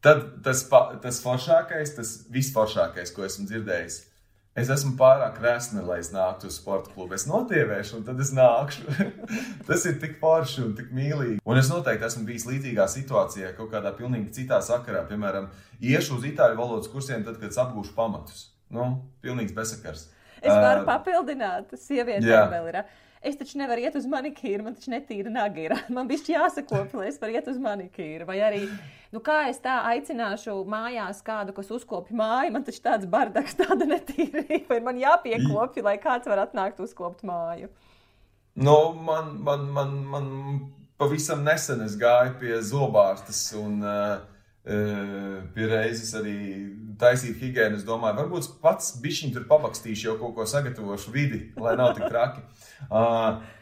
tad tas, tas foršākais, tas visforšākais, ko esmu dzirdējis, Es esmu pārāk resna, lai es nāktu uz sporta klubu. Es notievēšu, un tad es nākšu. Tas ir tik forši un tik mīlīgi. Un es noteikti esmu bijis līdzīgā situācijā, kaut kādā pilnīgi citā sakarā. Piemēram, iešu uz itāļu valodas kursiem, tad, kad apgūšu pamatus. Nu, pilnīgs besakars. Es varu uh, papildināt, sievietēm vēl ir. Es taču nevaru iet uz manikīru, man taču netīra naga ir. Man bija jāsakopja, lai es varu iet uz manikīru. Vai arī, nu kā es tā aicināšu mājās kādu, kas uzkopja māju, man taču tāds bardaks, tāda netīrība. Vai man jāpiekopja, lai kāds var atnākt uzkopt māju? Nu, man, man, man, man pavisam nesen es gāju pie zobārstas un uh, pie reizes arī taisīt higiēnu. Es domāju, varbūt pats bišķiņš tur pabakstīšu, jau kaut ko sagatavošu vidi, lai nav tik traki. Uh,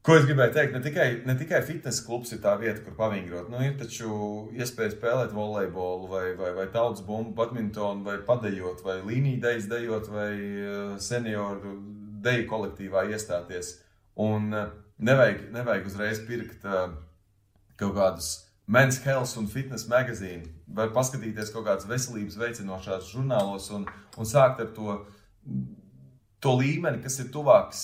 Ko es gribēju teikt? Ne tikai, ne tikai fitnesa klubs ir tā vieta, kur pavingrot. Nu, ir taču iespēja spēlēt volejbolu, vai, vai, vai tautas bumbu, badmintonu, vai padējot, vai līniju dejas dejot, vai senioru deju kolektīvā iestāties. Un nevajag, nevajag uzreiz pirkt kaut kādus Men's Health un Fitness magazīnu. Var paskatīties kaut kādas veselības veicinošās žurnālos un, un sākt ar to, to līmeni, kas ir tuvāks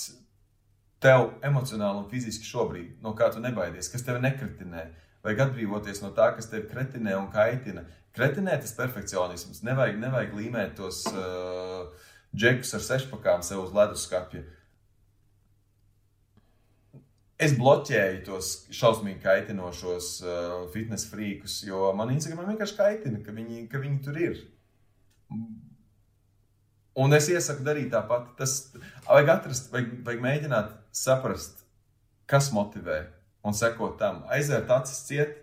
tev emocionāli un fiziski šobrīd, no kā tu nebaidies, kas tev nekritinē. Vajag atbrīvoties no tā, kas tev kretinē un kaitina. Kretinē tas perfekcionisms. Nevajag, nevajag līmēt tos uh, džekus ar sešpakām sev uz leduskapja. Es bloķēju tos šausmīgi kaitinošos uh, fitnes frīkus, jo man Instagram vienkārši kaitina, ka viņi, ka viņi tur ir. Un es iesaku darīt tāpat. Tas vajag atrast, vajag, vajag mēģināt saprast, kas motivē un sekot tam. Aiziet acis ciet,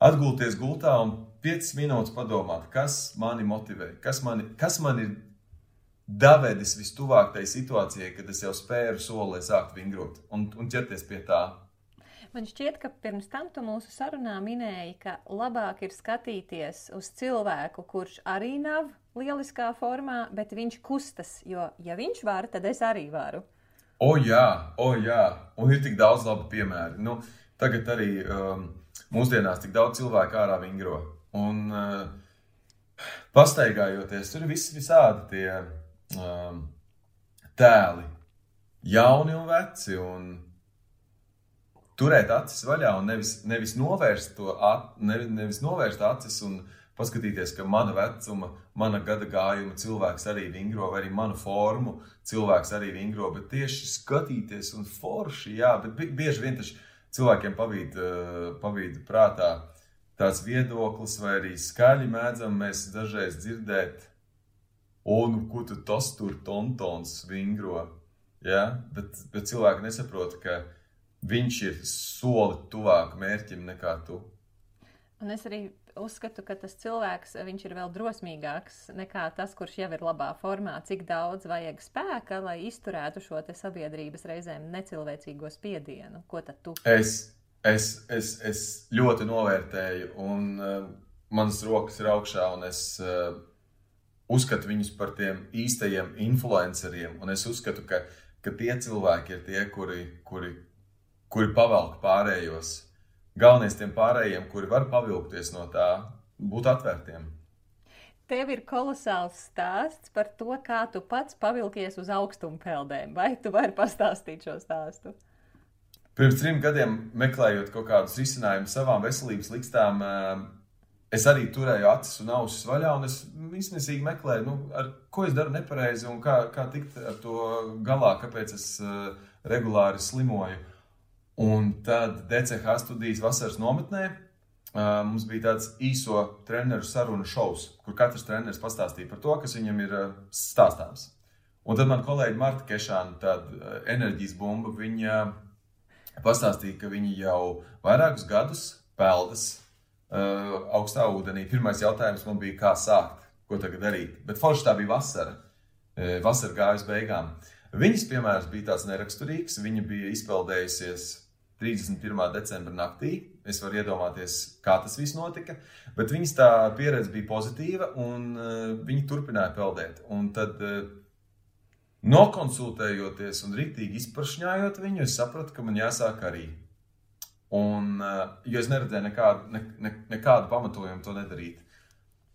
atgulties gultā un 5 minūtes padomāt, kas mani motivē, kas man, kas man ir davedis vistuvāk tai situācijai, kad es jau spēru soli, lai sāktu vingrot un, un ķerties pie tā. Man šķiet, ka pirms tam tu mūsu sarunā minēji, ka labāk ir skatīties uz cilvēku, kurš arī nav lieliskā formā, bet viņš kustas, jo ja viņš var, tad es arī varu. O jā, o jā, un ir tik daudz labu piemēru. Nu, tagad arī um, mūsdienās tik daudz cilvēku ārā vingro. Un uh, pastaigājoties, tur ir vis, visādi tie um, tēli, jauni un veci. Un turēt acis vaļā un nevis, nevis novērst to, at, nevis, nevis novērst acis un paskatīties, ka mana vecuma, mana gada gājuma cilvēks arī vingro, vai arī manu formu cilvēks arī vingro, bet tieši skatīties un forši, jā, bet bieži vien taču cilvēkiem pavīd, uh, pavīd prātā tāds viedoklis, vai arī skaļi mēdzam mēs dažreiz dzirdēt, un ko tu tas tur tontons vingro. Ja? Bet, bet cilvēki nesaprot, ka viņš ir soli tuvāk mērķim nekā tu. Un es arī uzskatu, ka tas cilvēks ir vēl drosmīgāks nekā tas, kurš jau ir labā formā. Cik daudz vajag spēka, lai izturētu šo sabiedrības reizēm necilvēcīgo spiedienu? Ko tad tu? Es, es, es, es ļoti novērtēju, un uh, manas rokas ir augšā, un es uh, uzskatu viņus par tiem īstajiem influenceriem. Un es uzskatu, ka, ka tie cilvēki ir tie, kuri, kuri, kuri pavelk pārējos. Galvenais tiem pārējiem, kuri var pavilkties no tā, būt atvērtiem. Tev ir kolosāls stāsts par to, kā tu pats pavilkies uz augstumpeldēm. Vai tu vari pastāstīt šo stāstu? Pirms trim gadiem, meklējot kaut kādus risinājumus savām veselības likstām, es arī turēju acis un ausis vaļā, un es izmisīgi meklēju, nu, ar, ko es daru nepareizi un kā, kā tikt ar to galā, kāpēc es uh, regulāri slimoju. Un tad DCH studijas vasaras nometnē uh, mums bija tāds īso treneru sarunu šovs, kur katrs treneris pastāstīja par to, kas viņam ir uh, stāstāms. Un tad man kolēģi Marta Kešāna, tāda enerģijas bumba, viņa pastāstīja, ka viņi jau vairākus gadus peldas augstā ūdenī. Pirmais jautājums man bija, kā sākt, ko tagad darīt. Bet forši tā bija vasara. Uh, vasara gāja uz beigām. Viņas piemērs bija tāds neraksturīgs. Viņa bija izpeldējusies 31. decembra naktī. Es varu iedomāties, kā tas viss notika. Bet viņas tā pieredze bija pozitīva, un uh, viņi turpināja peldēt. Un tad, nokonsultējoties un rīktīgi izprašņājot viņu, es sapratu, ka man jāsāk arī Un, uh, jo es neredzēju nekādu, ne, ne, nekādu pamatojumu to nedarīt.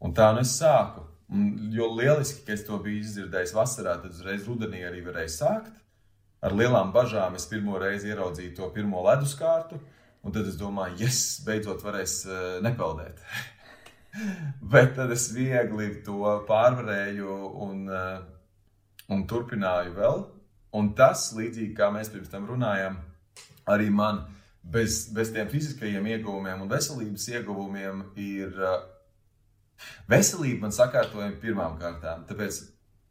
Un tā nu es sāku. Un, jo lieliski, ka es to biju izdzirdējis vasarā, tad uzreiz rudenī arī varēju sākt. Ar lielām bažām es pirmo reizi ieraudzīju to pirmo leduskārtu, un tad es domāju, yes, beidzot varēs uh, nepeldēt. Bet tad es viegli to pārvarēju un, uh, un turpināju vēl. Un tas, līdzīgi kā mēs pirms tam runājām, arī man bez, bez tiem fiziskajiem ieguvumiem un veselības ieguvumiem ir veselība man sakārtojama pirmām kārtām. Tāpēc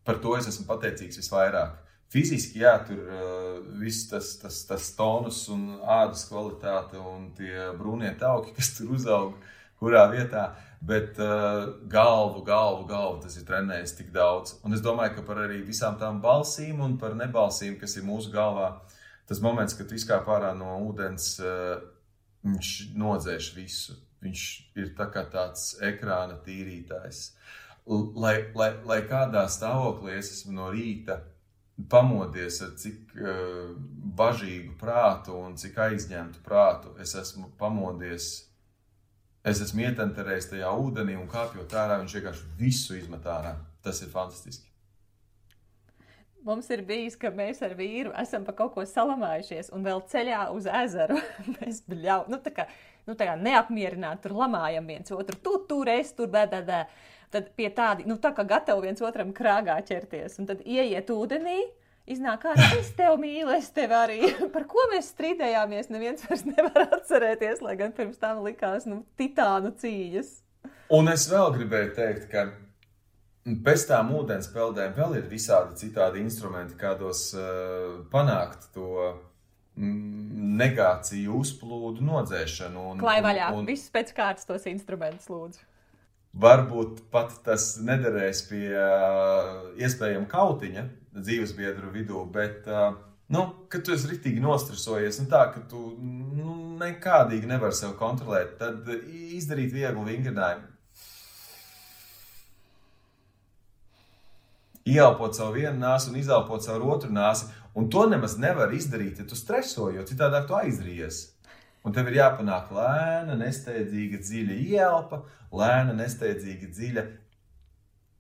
par to es esmu pateicīgs visvairāk. Fiziski, jā, tur uh, viss tas, tas, tas tonus un ādas kvalitāte un tie brūnie tauki, kas tur uzaug, kurā vietā. Bet uh, galvu, galvu, galvu tas ir trenējis tik daudz. Un es domāju, ka par arī visām tām balsīm un par nebalsīm, kas ir mūsu galvā, uh, tas moments, kad tu izkāp ārā no ūdens, eh, viņš nodzēš visu. Viņš ir tā tāds ekrāna tīrītājs. Lai, lai, lai kādā stāvoklī es esmu no rīta pamodies ar cik uh, bažīgu prātu un cik aizņemtu prātu, es esmu pamodies. Es esmu ietenterējis tajā ūdenī un kāpjot ārā, viņš vienkārši visu izmet ārā. Tas ir fantastiski. Mums ir bijis, ka mēs ar vīru esam pa kaut ko salamājušies, un vēl ceļā uz ezeru mēs bļau, nu, tā kā, nu, tā kā neapmierināti tur lamājam viens otru. Tu tur, es tur, bēdēdē. Tad pie tādi, nu, tā kā gatavi viens otram krāgā ķerties, un tad ieiet ūdenī. Iznāk ārā, es tevi mīlu, es tevi arī. Par ko mēs strīdējāmies, neviens vairs nevar atcerēties, lai gan pirms tam likās, nu, titānu cīņas. Un es vēl gribēju teikt, ka Pēc tām ūdens peldēm vēl ir visādi citādi instrumenti, kādos uh, panākt to mm, negāciju, uzplūdu, nodzēšanu. Un, Klai vaļā, un, un... visus pēc kārtas tos instrumentus lūdzu. varbūt pat tas nederēs pie uh, iespējama kautiņa dzīvesbiedru vidū, bet, uh, nu, kad tu esi ritīgi nostresojies, nu tā, ka tu nu, nekādīgi nevari sev kontrolēt, tad izdarīt vieglu vingrinājumu. Ieelpot savu vienu nāsi un izelpot savu otru nāsi, un to nemaz nevar izdarīt, ja tu streso, jo citādi tu aizries. Un tev ir jāpanāk lēna, nesteidzīga, dziļa ielpa, lēna, nesteidzīga, dziļa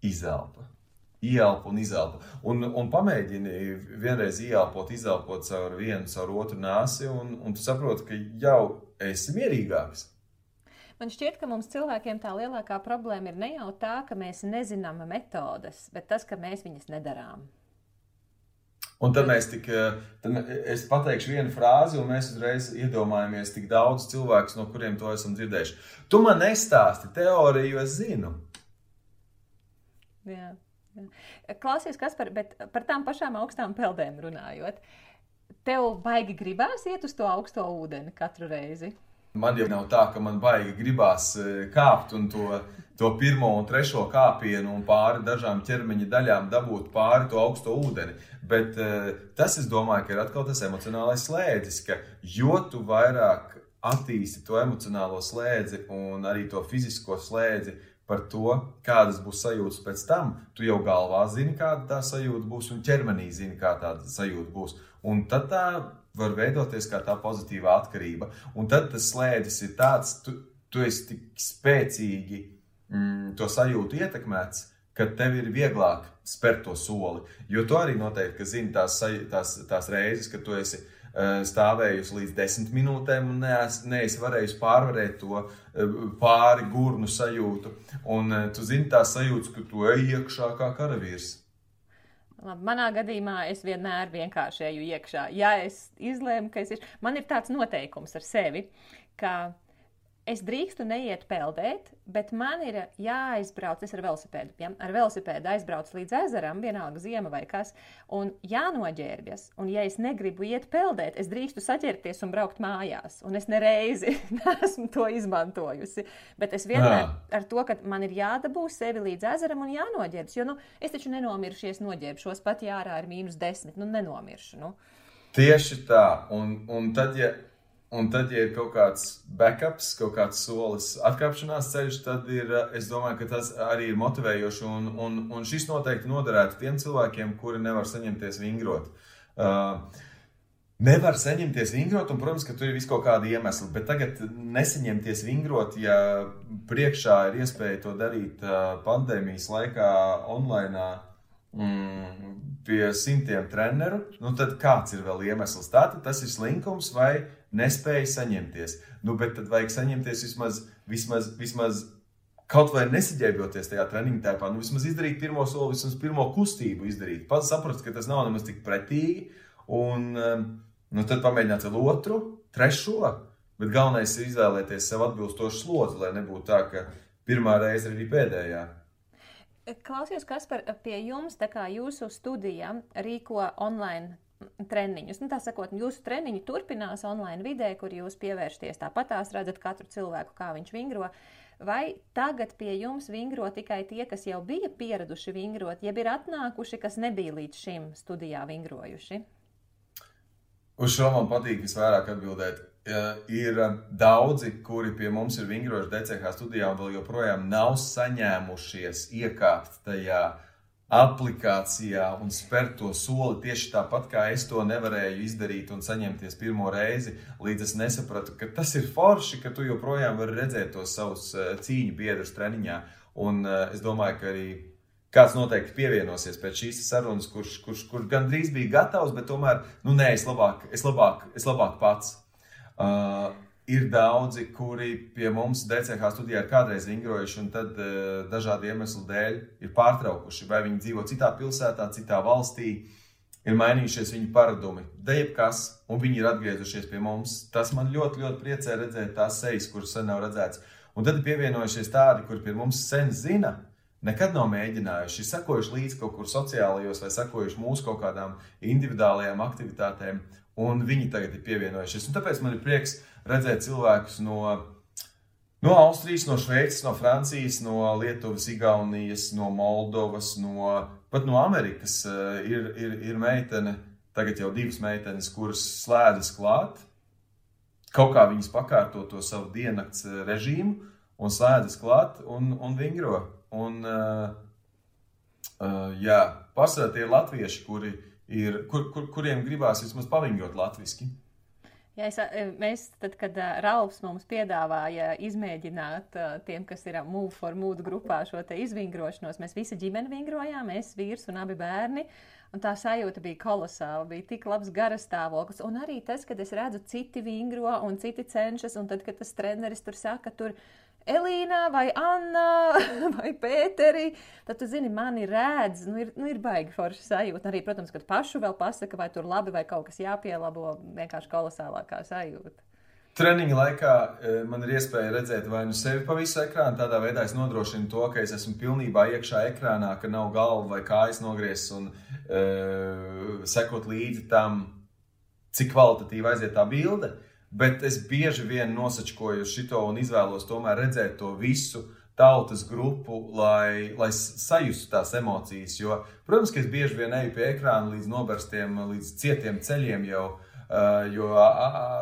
izelpa. Ielpa un izelpa. Un, un pamēģini vienreiz ielpot, izelpot caur vienu, caur otru nāsi, un, un tu saproti, ka jau esi mierīgāks. Man šķiet, ka mums cilvēkiem tā lielākā problēma ir ne jau tā, ka mēs nezinām metodes, bet tas, ka mēs viņas nedarām. Un tad mēs tik, eh, tad es pateikšu vienu frāzi, un mēs uzreiz iedomājamies tik daudz cilvēku, no kuriem to esam dzirdējuši. Tu man nestāsti teoriju, jo es zinu. Jā, jā. Klausies, kas par, par tām pašām augstām peldēm runājot. Tev baigi gribās iet uz to augsto ūdeni katru reizi. Man jau nav tā, ka man baigi gribās eh, kāpt un to to pirmo un trešo kāpienu un pāri dažām ķermeņa daļām dabūt pāri to augsto ūdeni. Bet uh, tas, es domāju, ir atkal tas emocionālais slēdzis, ka jo tu vairāk attīsti to emocionālo slēdzi un arī to fizisko slēdzi par to, kādas būs sajūtas pēc tam, tu jau galvā zini, kāda tā sajūta būs, un ķermenī zini, kā tā sajūta būs. Un tad tā var veidoties kā tā pozitīva atkarība. Un tad tas slēdzis ir tāds, tu, tu esi tik spēcīgi mm, to sajūtu ietekmēts, ka tev ir vieglāk spērt to soli. Jo tu arī noteikti zini tās, tās, tās reizes, kad tu esi uh, stāvējusi līdz desmit minūtēm un neesi, varējusi pārvarēt to uh, pāri gurnu sajūtu. Un uh, tu zini tās sajūtas, ka tu ej iekšā kā karavīrs. Labi, manā gadījumā es vienmēr vienkārši eju iekšā. Ja es izlēmu, ka es ir, man ir tāds noteikums ar sevi, ka es drīkstu neiet peldēt, bet man ir jāaizbrauc, es ar velosipēdu, ja, ar velosipēdu aizbraucu līdz ezeram, vienalga ziema vai kas, un jānoģērbjas. Un, ja es negribu iet peldēt, es drīkstu saķerties un braukt mājās. Un es nereizi neesmu to izmantojusi. Bet es vienmēr Jā. ar to, ka man ir jādabū sevi līdz ezeram un jānoģērbjas. Jo nu, es taču nenomiršies, noģērbšos pat, ja ārā ir mīnus desmit. Nu, nenomiršu. Nu. Tieši tā. Un, un tad, ja Un tad, ja ir kaut kāds backups, kaut kāds solis, atkāpšanās ceļš, tad ir, es domāju, ka tas arī ir motivējoši. Un, un, un šis noteikti noderētu tiem cilvēkiem, kuri nevar saņemties vingrot. Uh, Nevar saņemties vingrot, un, protams, ka tur ir vis kaut kādi iemesli, bet tagad nesaņemties vingrot, ja priekšā ir iespēja to darīt uh, pandēmijas laikā online, mm, pie simtiem treneru, nu tad kāds ir vēl iemesls? Tātad tas ir slinkums vai nespēja saņemties. Nu, bet tad vajag saņemties vismaz, vismaz, vismaz kaut vai nesaģērbjoties tajā treniņa tēpā, nu, vismaz izdarīt pirmo soli, vismaz pirmo kustību izdarīt. Pats saprast, ka tas nav nemaz tik pretīgi, un um, nu, tad pamēģināt vēl otru, trešo, bet galvenais ir izvēlēties sev atbilstošu slodzi, lai nebūtu tā, ka pirmā reize ir arī pēdējā. Klausies, kas par pie jums, tā kā jūsu studija rīko online treniņus. Nu, tā sakot, jūsu treniņi turpinās online vidē, kur jūs pievēršaties tāpatās, redzat katru cilvēku, kā viņš vingro. Vai tagad pie jums vingro tikai tie, kas jau bija pieraduši vingrot, jeb ir atnākuši, kas nebija līdz šim studijā vingrojuši? Uz šo man patīk visvairāk atbildēt. Ir daudzi, kuri pie mums ir vingrojuši DCH studijā un vēl joprojām nav saņēmušies iekāpt tajā uh, aplikācijā un spērt to soli tieši tāpat, kā es to nevarēju izdarīt un saņemties pirmo reizi, līdz es nesapratu, ka tas ir forši, ka tu joprojām vari redzēt tos savus eh, cīņu biedrus treniņā. Un uh, es domāju, ka arī kāds noteikti pievienosies pēc šīs sarunas, kurš, kurš, kurš gandrīz bija gatavs, bet tomēr, nu nē, es labāk, es labāk, es labāk pats. Uh, Ir daudzi, kuri pie mums DCH studijā ir kādreiz vingrojuši, un tad uh, dažādu iemeslu dēļ ir pārtraukuši. Vai viņi dzīvo citā pilsētā, citā valstī, ir mainījušies viņu paradumi, da jebkas, un viņi ir atgriezušies pie mums. Tas man ļoti, ļoti priecē redzēt tās sejas, kuras sen nav redzētas. Un tad ir pievienojušies tādi, kuri pie mums sen zina, nekad nav mēģinājuši, sekojuši līdzi kaut kur sociālajos vai sekojuši mūsu kaut kādām individuālajām aktivitātēm, un viņi tagad ir pievienojušies. Un tāpēc man ir prieks redzēt cilvēkus no, No Austrijas, no Šveices, no Francijas, no Lietuvas, Igaunijas, no Moldovas, no, pat no Amerikas uh, ir, ir, ir meitene, tagad jau divas meitenes, kuras slēdzas klāt. Kaut kā viņas pakārto to savu diennakts režīmu un slēdzas klāt un, un vingro. Un, uh, uh, jā, pārsvarā tie latvieši, kuri ir, kur, kur, kuriem gribās vismaz pavingrot latviešu. Jā, es, mēs, tad, kad uh, Ralfs mums piedāvāja izmēģināt uh, tiem, kas ir Move for Mood grupā šo izvingrošanos, mēs visi ģimeni vingrojām, es, vīrs un abi bērni. Un tā sajūta bija kolosāla, bija tik labs garastāvoklis. Un arī tas, kad es redzu, citi vingro un citi cenšas, un tad, kad tas treneris tur saka, tur ir Elīna vai Anna vai Pēteri, tad tu zini, mani redz, nu ir, nu ir baigi forši sajūta. Arī, protams, kad pašu vēl pasaka, vai tur labi vai kaut kas jāpielabo, vienkārši kolosālākā sajūta. Treniņa laikā e, man ir iespēja redzēt vai nu sevi pa visu ekrānu. Tādā veidā es nodrošinu to, ka es esmu pilnībā iekšā ekrānā, ka nav galva vai kājas nogrieztas un e, sekot līdzi tam, cik kvalitatīvi aiziet tā bilde. Bet es bieži vien nosačkoju šo un izvēlos tomēr redzēt to visu tautas grupu, lai, lai sajustu tās emocijas. Jo, protams, ka es bieži vien eju pie ekrāna līdz noberstiem, līdz cietiem ceļiem jau. Uh, jo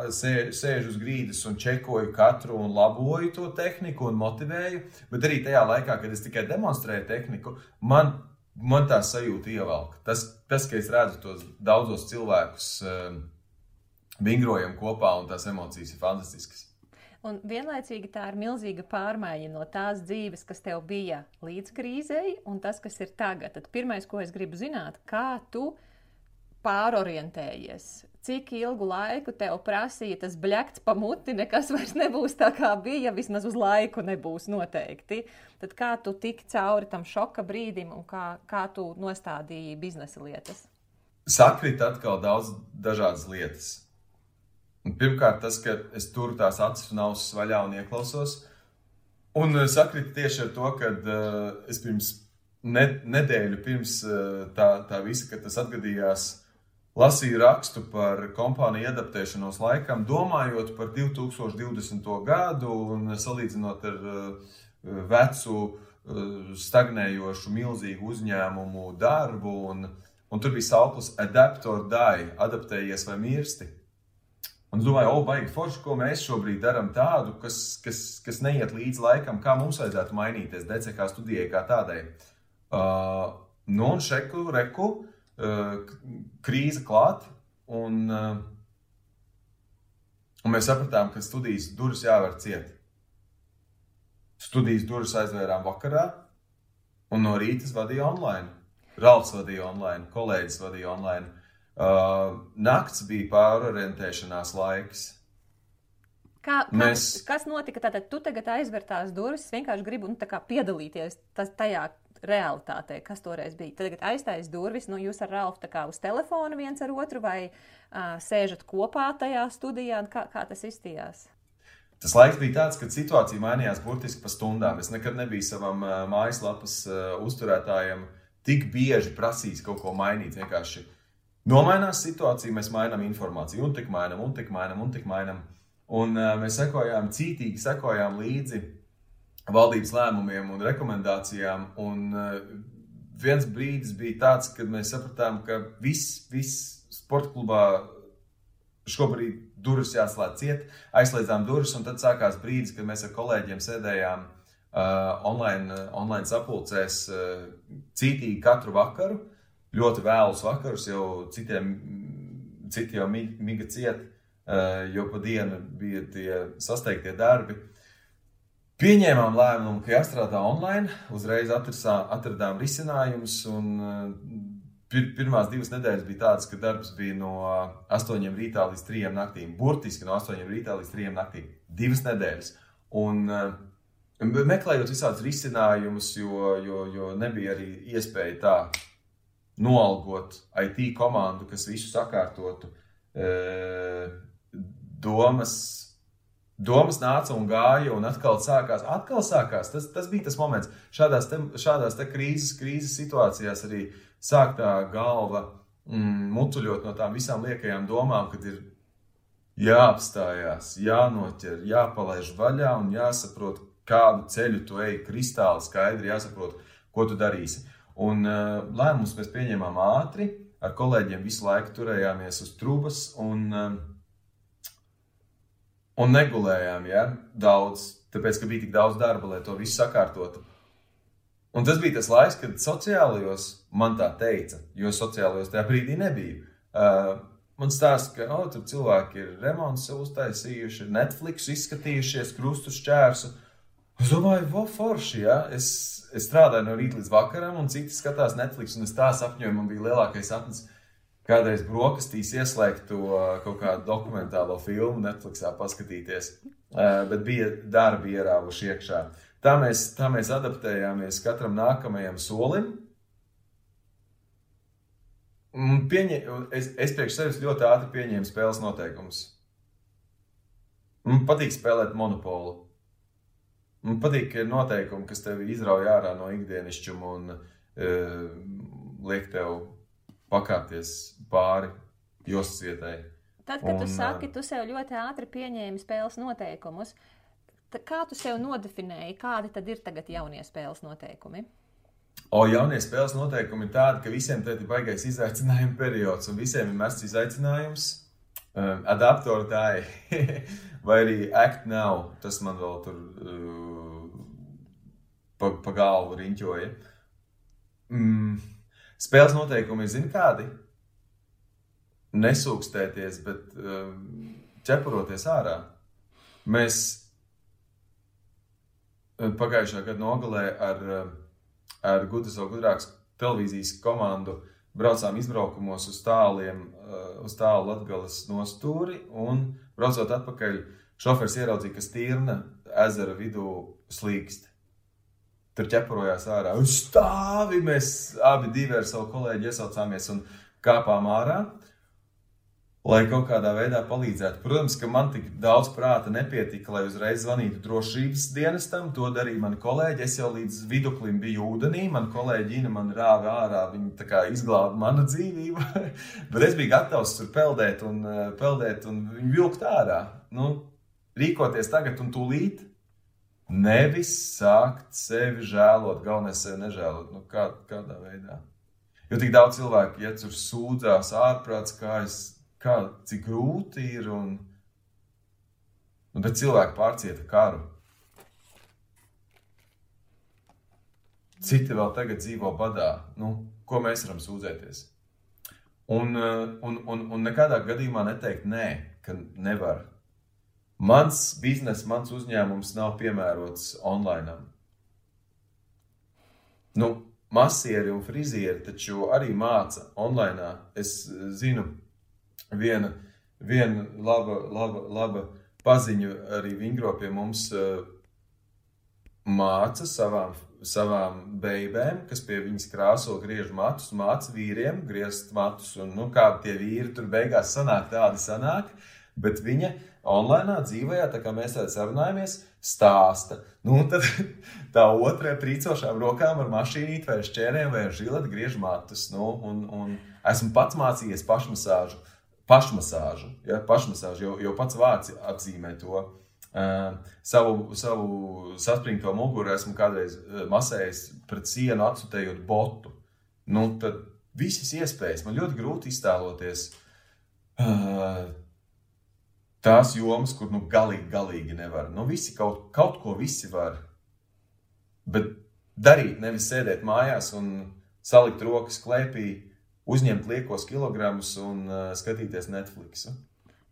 sēžu uz grīdas un čekoju katru un laboju to tehniku un motivēju. Bet arī tajā laikā, kad es tikai demonstrēju tehniku, man, man tā sajūta ievelk. Tas, tas, ka es redzu tos daudzos cilvēkus. Uh, vingrojam kopā, un tās emocijas ir fantastiskas. Un vienlaicīgi tā ir milzīga pārmaiņa no tās dzīves, kas tev bija līdz krīzei, un tas, kas ir tagad. Tad pirmais, ko es gribu zināt, kā tu pārorientējies? Cik ilgu laiku tev prasīja tas bļakts pa muti, nekas vairs nebūs tā, kā bija, vismaz uz laiku nebūs noteikti. Tad kā tu tiki cauri tam šoka brīdim un kā, kā tu nostādīji biznesa lietas? Sakrit atkal daudz dažādas lietas Un pirmkārt, tas, ka es turu tās acis un ausis vaļā un ieklausos. Un eh, sakrita tieši ar to, ka uh, es pirms ne, nedēļu pirms uh, tā, tā visa, kad tas atgadījās, lasīju rakstu par kompāniju adaptēšanos laikam, domājot par 2020. gadu un salīdzinot ar uh, vecu, stagnējošu, milzīgu uzņēmumu darbu. Un, un tur bija sauklis Adapt or Die, adaptējies vai mirsti. Un es domāju, o, baigi forši, ko mēs šobrīd darām tādu, kas, kas, kas neiet līdz laikam, kā mums vajadzētu mainīties DCK studijai kā tādai. Uh, nu, un šeku, reku, uh, krīze klāt, un, uh, un mēs sapratām, ka studijas durvis jāvar ciet. Studijas durvis aizvērām vakarā, un no rīta vadīja online. Ralfs vadīja online, kolēģis vadīja online. Uh, nakts bija pārorientēšanās laiks. Kā, kā, Mēs... Kas notika? Tātad tu tagad aizver tās durvis, vienkārši gribu nu, piedalīties tas, tajā realitātē, kas toreiz bija. Tagad aiztais durvis, nu jūs ar Ralfu kā uz telefonu viens ar otru vai uh, sēžat kopā tajā studijā, kā, kā tas izstījās? Tas laiks bija tāds, kad situācija mainījās burtiski pa stundām. Es nekad nebiju savam uh, mājaslapas uh, uzturētājam tik bieži prasījis kaut ko mainīt. Vienkārši Nomainās situācija, mēs mainām informāciju, un tik mainām, un tik mainām, un tik mainām. Un uh, mēs sekojām, cītīgi sekojām līdzi valdības lēmumiem un rekomendācijām. Un uh, viens brīdis bija tāds, kad mēs sapratām, ka viss, viss sporta klubā šobrīd durvis jāslēdz ciet, aizslēdzām durvis, un tad sākās brīdis, kad mēs ar kolēģiem sēdējām uh, online, online sapulcēs uh, cītīgi katru vakaru ļoti vēlus vakarus, jau citiem, citi jau miga ciet, eh, jo pa dienu bija tie sasteigtie darbi. Pieņēmām lēmumu, ka jāstrādā online, uzreiz atrisā, atradām risinājumus. Eh, pir, pirmās divas nedēļas bija tādas, ka darbs bija no 8 rītā līdz 3 naktīm. Burtiski no 8 rītā līdz 3 naktīm. Divas nedēļas. Un, eh, meklējot visādus risinājumus, jo, jo, jo nebija arī iespēja tā noalgot IT komandu, kas visu sakārtotu. E, domas, domas nāca un gāja, un atkal sākās. Atkal sākās. Tas, tas bija tas moments. Šādās, te, šādās te krīzes, krīzes situācijās arī sāk tā galva mm, mutuļot no tām visām liekajām domām, kad ir jāapstājās, jānoķer, jāpalaiž vaļā un jāsaprot, kādu ceļu tu ej, kristāli skaidri jāsaprot, ko tu darīsi. Un uh, lēmumus mēs pieņēmām ātri, ar kolēģiem visu laiku turējāmies uz trūkas un, uh, un negulējām ja, daudz, tāpēc, ka bija tik daudz darba, lai to visu sakārtotu. Un tas bija tas laiks, kad sociālajos man tā teica, jo sociālajos tajā brīdī nebija. Uh, Man stāsta, ka oh, tur cilvēki ir remonts uztaisījuši, Netflix izskatījušies, krustus čērsu. Es domāju, wow, forši, ja? es, es strādāju no rīta līdz vakaram, un citi skatās Netflix, un es tā sapņoju, man bija lielākais sapnis kādreiz brokastīs ieslēgt to kaut kādu dokumentālo filmu Netflixā paskatīties, bet bija darbi ierāvuši iekšā. Tā mēs, tā mēs adaptējāmies katram nākamajam solim, Pieņem, es, es priekš sevis ļoti ātri pieņēmu spēles noteikumus. Man patīk spēlēt monopolu. Man patīk, ka ir noteikumi, kas tevi izrauj ārā no ikdienišķuma un e, liek tev pakāpties pāri jostas vietai. Tad, kad un, tu saki, tu sev ļoti ātri pieņēmi spēles noteikumus, kā tu sev nodefinēji, kādi tad ir tagad jaunie spēles noteikumi? O jaunie spēles noteikumi ir tādi, ka visiem te ir baigais izaicinājuma periods, un visiem ir mests izaicinājums. Um, adaptori tā ir, vai arī act now, tas man vēl tur uh, pa, pa galvu riņķoja. Mm, spēles noteikumi ir, zini, kādi? Nesūkstēties, bet um, ķepuroties ārā. Mēs uh, pagājušā gada nogalē ar uh, ar vai gudrākas televīzijas komandu braucām izbraukumos uz tāliem, eh, uz tālu Latgales nostūri, un braucot atpakaļ, šofers ieraudzīja, ka stīrna ezera vidū slīkst. Tur ķeparojās ārā. Un stāvi mēs abi divi ar savu kolēģi iesaucāmies un kāpām ārā lai kaut kādā veidā palīdzētu. Protams, ka man tik daudz prāta nepietika, lai uzreiz zvanītu drošības dienestam. To darīja mani kolēģi. Es jau līdz viduklim biju ūdenī. Man kolēģi Ina man rāva ārā. Viņa izglāba manu dzīvību. Bet es biju gatavs tur peldēt un, eh, peldēt un viņu vilkt ārā. Nu, rīkoties tagad un tūlīt. Nevis sākt sevi žēlot, galvenais sevi nežēlot. Nu, kā, kādā veidā? Jo tik daudz cilvēku iet uz sūdzās ārprāts, kā es kā, cik grūti ir. Un, un bet cilvēki pārcieta karu. Citi vēl tagad dzīvo badā. Nu, ko mēs varam sūdzēties? Un, un, un, un nekādā gadījumā neteikt nē, ka nevar. Mans bizness, mans uzņēmums nav piemērots online. Nu, masieri un frizieri taču arī māca online. Es zinu, viena, viena laba, laba, laba paziņa arī Vingro pie mums uh, māca savām, savām beigām, kas pie viņas krāso griež matus, māca vīriem griezt matus. Un, nu, kā tie vīri tur beigās sanāk, tādi sanāk. Bet viņa online dzīvē, tā kā mēs tādā sarunājamies, stāsta. Nu, tad tā otrā trīcošām rokām ar mašīnīti vai šķērēm vai žiletu griež matus. Nu, un, un esmu pats mācījies pašmasāžu pašmasāžu. Ja, pašmasāžu jau, jau pats vārds apzīmē to. Uh, savu, savu saspringto muguru esmu kādreiz masējis pret sienu, atsūtējot botu. Nu, tad visas iespējas man ļoti grūti iztēloties uh, tās jomas, kur nu galīgi, galīgi nevar. Nu, visi kaut, kaut ko visi var. Bet darīt, nevis sēdēt mājās un salikt rokas klēpī, uzņemt liekos kilogramus un uh, skatīties Netflix.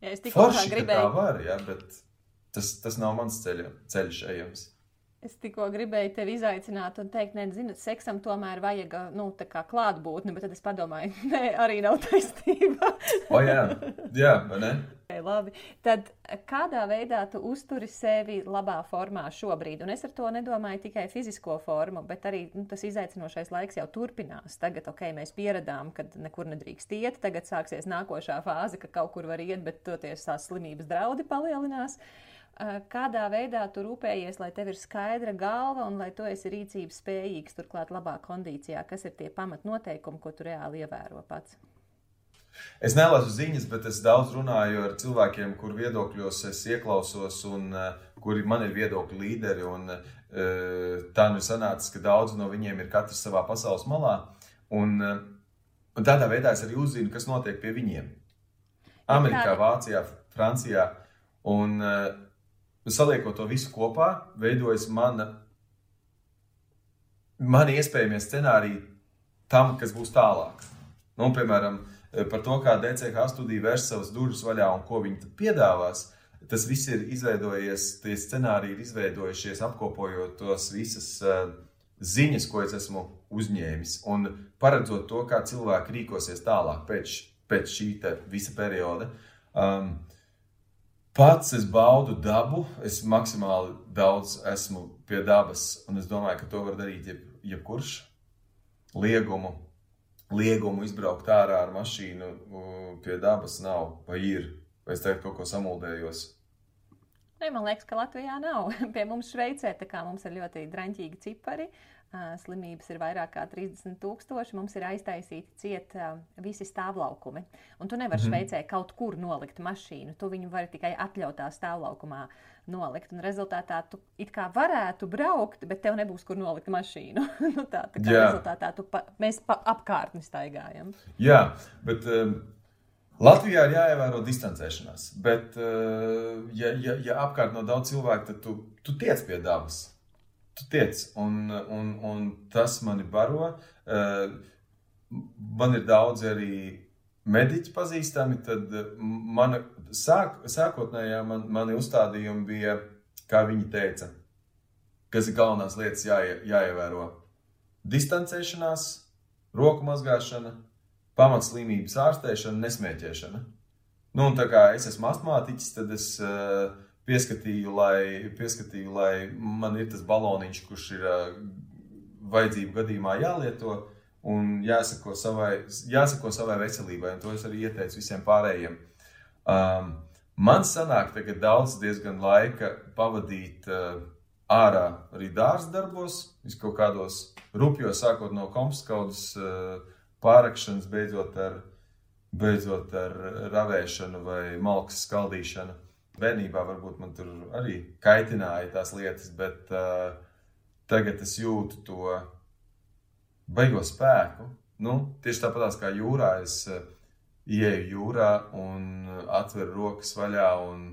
Ja, es tikai gribēju. Tā var, ja, bet tas, tas nav mans ceļa, ceļš ejams. Es tikko gribēju tevi izaicināt un teikt, nē, zini, seksam tomēr vajag nu, klātbūtni, bet tad es padomāju, nē, arī nav taisnība. o, jā, jā ne? Labi. Tad kādā veidā tu uzturi sevi labā formā šobrīd? Un es ar to nedomāju tikai fizisko formu, bet arī nu, tas izaicinošais laiks jau turpinās. Tagad, ok, mēs pieradām, ka nekur nedrīkst iet, tagad sāksies nākošā fāze, ka kaut kur var iet, bet toties tās slimības draudi palielinās. Uh, kādā veidā tu rūpējies, lai tev ir skaidra galva un lai tu esi rīcības spējīgs, turklāt labā kondīcijā, kas ir tie pamatnoteikumi, ko tu reāli ievēro pats? Es nelasu ziņas, bet es daudz runāju ar cilvēkiem, kur viedokļos es ieklausos un uh, kuri man ir viedokļu līderi. Un, uh, tā nu ir sanācis, ka daudzi no viņiem ir katrs savā pasaules malā. Un, un tādā veidā es arī uzzinu, kas notiek pie viņiem. Amerikā, Vācijā, Francijā. Un saliekot to visu kopā, veidojas mana, mani iespējamie scenāriji tam, kas būs tālāk. Nu, piemēram, par to, kā DCH studija vērs savas durvis vaļā un ko viņi piedāvās. Tas viss ir izveidojies, tie scenāriji ir izveidojušies, apkopojot tos visas uh, ziņas, ko es esmu uzņēmis, un paredzot to, kā cilvēki rīkosies tālāk pēc, pēc šī visa perioda. Um, pats es baudu dabu, es maksimāli daudz esmu pie dabas, un es domāju, ka to var darīt jeb, jebkurš liegumu liegumu izbraukt ārā ar mašīnu pie dabas nav, vai ir, vai es tagad kaut ko samuldējos. Ne, man liekas, ka Latvijā nav. Pie mums Šveicē mums ir ļoti draņķīgi cipari. Slimības ir vairāk kā 30 tūkstoši. Mums ir aiztaisīti ciet visi stāvlaukumi. Un tu nevari mm. Šveicē kaut kur nolikt mašīnu. Tu viņu vari tikai atļautā stāvlaukumā nolikt. Un rezultātā tu it kā varētu braukt, bet tev nebūs kur nolikt mašīnu. nu, tā, tā kā Jā. rezultātā pa, mēs pa apkārtni staigājam. Jā, bet. Um... Latvijā ir jāievēro distancēšanās, bet, uh, ja, ja, ja apkārt no daudz cilvēku, tad tu, tu tiec pie dabas. Tu tiec, un, un, un tas mani baro. Uh, man ir daudz arī mediķi pazīstami, tad eh, mana sāk, sākotnējā man, mani uzstādījumi bija, kā viņi teica, kas ir galvenās lietas jāie, jāievēro. Distancēšanās, roku mazgāšana, pamatslimības ārstēšana, nesmēķēšana. Nu, un tā kā es esmu astmātiķis, tad es uh, pieskatīju, lai, pieskatīju, lai man ir tas baloniņš, kurš ir vajadzību gadījumā jālieto un jāsako savai, jāsako savai veselībai. To es arī ieteicu visiem pārējiem. Um, man sanāk, tagad daudz diezgan laika pavadīt uh, ārā arī dārza darbos, kaut kādos rupjos, sākot no komposkaudas uh, pārakšanas, beidzot ar, beidzot ar ravēšanu vai malku skaldīšanu. Bērnībā varbūt man tur arī kaitināja tās lietas, bet uh, tagad es jūtu to baigo spēku. Nu, tieši tāpat kā jūrā, es uh, ieeju jūrā un uh, atveru rokas vaļā un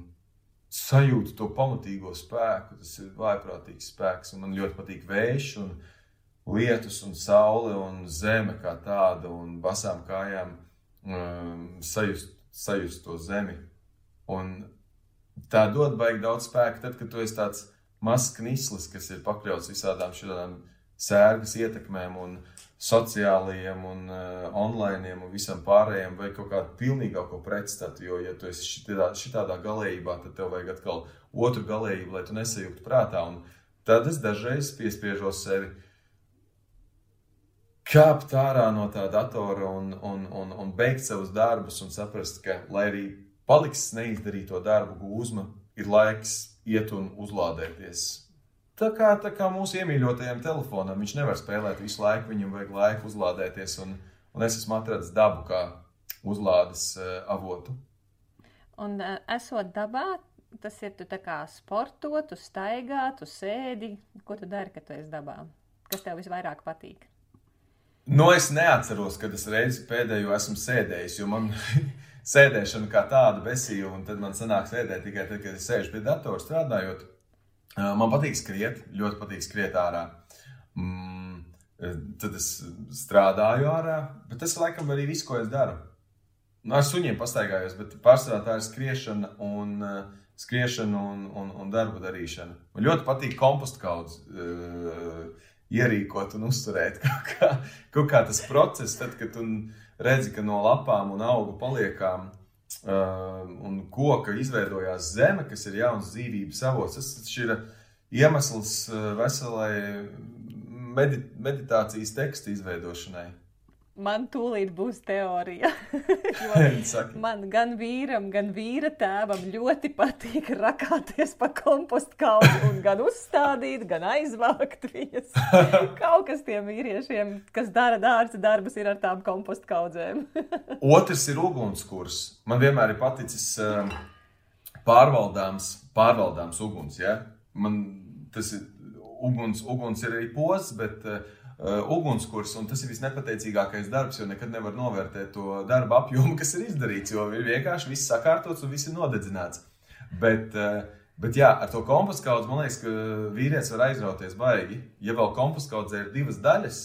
sajūtu to pamatīgo spēku. Tas ir vājprātīgs spēks, un man ļoti patīk vējš, un lietus, un saule, un zeme kā tāda, un basām kājām um, sajust, sajust to zemi. Un tā dod baigi daudz spēka, tad, kad tu esi tāds mazs knislis, kas ir pakļauts visādām šādām sērgas ietekmēm un sociālajiem un uh, online un visam pārējiem, vai kaut kādu pilnīgāko pretstatu. Jo, ja tu esi šitā, šitādā galējībā, tad tev vajag atkal otru galējību, lai tu nesajūgtu prātā. Un tad es dažreiz piespiežos sevi kāpt ārā no tā datora un, un, un, un beigt savus darbus un saprast, ka, lai arī paliks neizdarīto darbu gūzma, ir laiks iet un uzlādēties Tā kā, tā kā mūsu iemīļotajam telefonam, viņš nevar spēlēt visu laiku, viņam vajag laiku uzlādēties, un, un es esmu atradzis dabu kā uzlādes uh, avotu. Un uh, esot dabā, tas ir tu kā sportot, tu staigā, tu sēdi. Ko tu dari, kad tu esi dabā? Kas tev visvairāk patīk? Nu, es neatceros, kad es reizi pēdējo esmu sēdējis, jo man sēdēšana kā tāda besīja, un tad man sanāk sēdēt tikai tad, kad es sēžu pie datora strādājot. Man patīk skriet, ļoti patīk skriet ārā. Mm, tad es strādāju ārā, bet tas laikam arī viss, ko es daru. Nu, ar suņiem pastaigājos, bet pārsvarā tā ir skriešana un, skriešana un, un, un darba darīšana. Man ļoti patīk kompostu kaudzes uh, ierīkot un uzturēt. Kaut kā, kaut kā tas process, tad, kad tu redzi, ka no lapām un augu paliekām Uh, un koka izveidojās zeme, kas ir jauns dzīvības avots. Tas ir iemesls uh, veselai medit meditācijas teksta izveidošanai. Man tūlīt būs teorija. man gan vīram, gan vīra tēvam ļoti patīk rakāties pa kompostu kaudu un gan uzstādīt, gan aizvākt viņas. Kaut kas tiem vīriešiem, kas dara dārza darbus, ir ar tām kompostu kaudzēm. Otrs ir ugunskurs. Man vienmēr ir paticis um, pārvaldāms, pārvaldāms uguns. Ja? Man tas ir uguns, uguns ir arī posms, bet uh, uh, ugunskurs, un tas ir visnepateicīgākais darbs, jo nekad nevar novērtēt to darba apjomu, kas ir izdarīts, jo ir vienkārši viss sakārtots un viss ir nodedzināts. Bet, uh, bet jā, ar to kompostu kaudzi man liekas, ka vīrietis var aizrauties baigi. Ja vēl kompostu kaudzē ir divas daļas,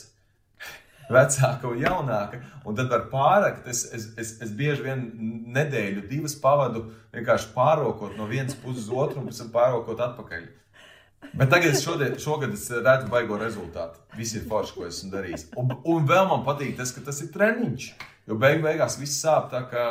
vecāka un jaunāka. Un tad var pārakt. Es, es, es, es bieži vien nedēļu, divas pavadu vienkārši pārokot no vienas puses uz otru un pēc tam pārokot atpakaļ. Bet tagad es šodien, šogad es redzu baigo rezultātu. Viss ir forši, ko esmu darījis. Un, un vēl man patīk tas, ka tas ir treniņš. Jo beig beigās viss sāp tā Es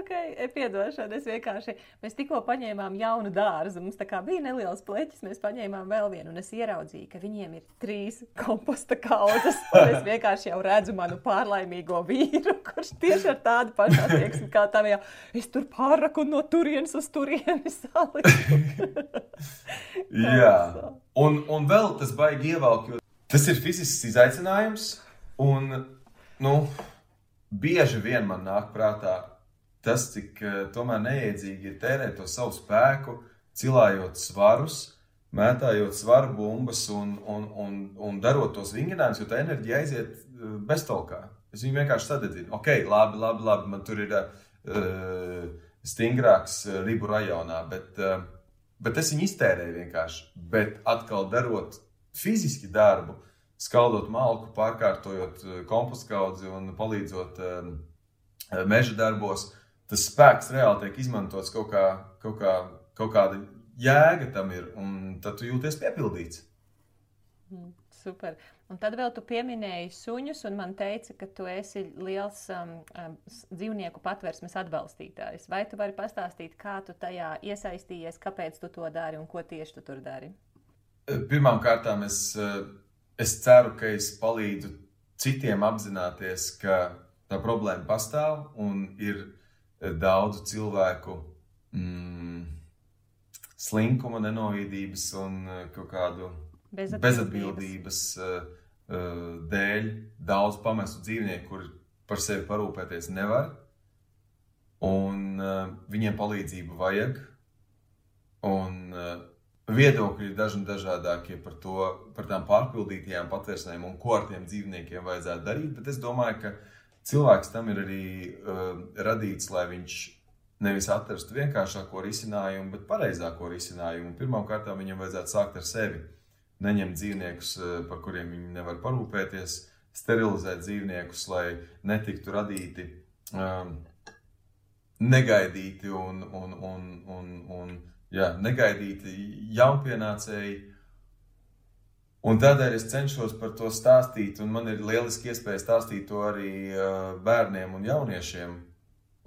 okay, piedošanu, es vienkārši. Mēs tikko paņēmām jaunu dārzu. Mums bija neliels pleķis, mēs paņēmām vēl vienu. Un es ieraudzīju, ka viņiem ir trīs komposta kaudzes. Es vienkārši jau redzu manu pārlaimīgo vīru, kurš tieši ar tādu pašu attieksmi kā tavējā. Es tur pārraku no turienes uz turieni saliku. Jā, un, un vēl tas baigi ievelk, jo tas ir fizisks izaicinājums. Un, nu, bieži vien man nāk prātā tas, cik uh, tomēr neiedzīgi ir tērēt to savu spēku, cilājot svarus, mētājot svaru bumbas un, un, un, un darot tos vingrinājumus, jo tā enerģija aiziet uh, beztolkā. Es viņu vienkārši sadedzinu. Ok, labi, labi, labi man tur ir uh, stingrāks ribu rajonā, bet, uh, bet es viņu iztērēju vienkārši. Bet atkal darot fiziski darbu, skaldot malku, pārkārtojot kompostu kaudzi un palīdzot um, meža darbos, uh, tas spēks reāli tiek izmantots kaut, kā, kaut, kā, kaut kāda jēga tam ir, un tad tu jūties piepildīts. Mm, super. Un tad vēl tu pieminēji suņus, un man teica, ka tu esi liels um, um, dzīvnieku patvērsmes atbalstītājs. Vai tu vari pastāstīt, kā tu tajā iesaistījies, kāpēc tu to dari un ko tieši tu tur dari? Pirmkārt, es, es ceru, ka es palīdzu citiem apzināties, ka tā problēma pastāv un ir daudzu cilvēku mm, slinkuma, nenovīdības un eh, kaut kādu bezatbildības, bezatbildības uh, uh, dēļ daudz pamestu dzīvnieku, kuri par sevi parūpēties nevar. Un viņiem palīdzību vajag. Un viedokļi ir dažni dažādākie par to, par tām pārpildītajām patvērsnēm un ko ar tiem dzīvniekiem vajadzētu darīt. Bet es domāju, ka cilvēks tam ir arī uh, radīts, lai viņš nevis atrastu vienkāršāko risinājumu, bet pareizāko risinājumu. Pirmkārt, viņam vajadzētu sākt ar sevi. Neņemt dzīvniekus, uh, par kuriem viņi nevar parūpēties, sterilizēt dzīvniekus, lai netiktu radīti um, negaidīti un, un, un, un, un jā, negaidīti jaunpienācēji Un tādēļ es cenšos par to stāstīt, un man ir lieliski iespēja stāstīt to arī bērniem un jauniešiem,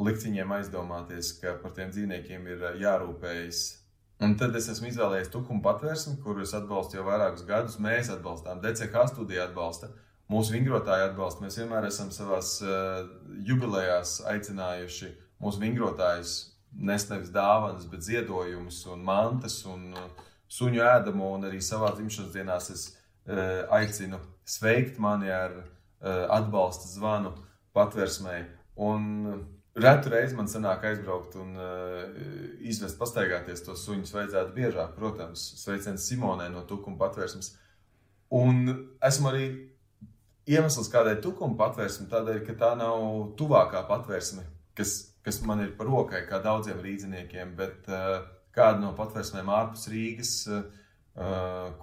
likt viņiem aizdomāties, ka par tiem dzīvniekiem ir jārūpējas. Un tad es esmu izvēlējies Tukumu patvērsni, kuru es atbalstu jau vairākus gadus. Mēs atbalstām, DCH studija atbalsta, mūsu vingrotāji atbalsta. Mēs vienmēr esam savās uh, jubilejās aicinājuši mūsu vingrotājus nest nevis dāvanas, bet ziedojumus un mantas un uh, suņu ēdamo, un arī savā dzimšanas dienā es uh, aicinu sveikt mani ar uh, atbalsta zvanu patversmē. Un retu reizi man sanāk aizbraukt un uh, izvest pastaigāties tos suņus. Vajadzētu biežāk, protams, sveiciens Simonai no Tukuma patvērsmes. Un esmu arī iemesls, kādēļ tukuma patvērsme, tādēļ, ka tā nav tuvākā patvērsme, kas, kas man ir par rokai, kā daudziem rīdziniekiem, bet uh, kāda no patvērsmēm ārpus Rīgas, uh,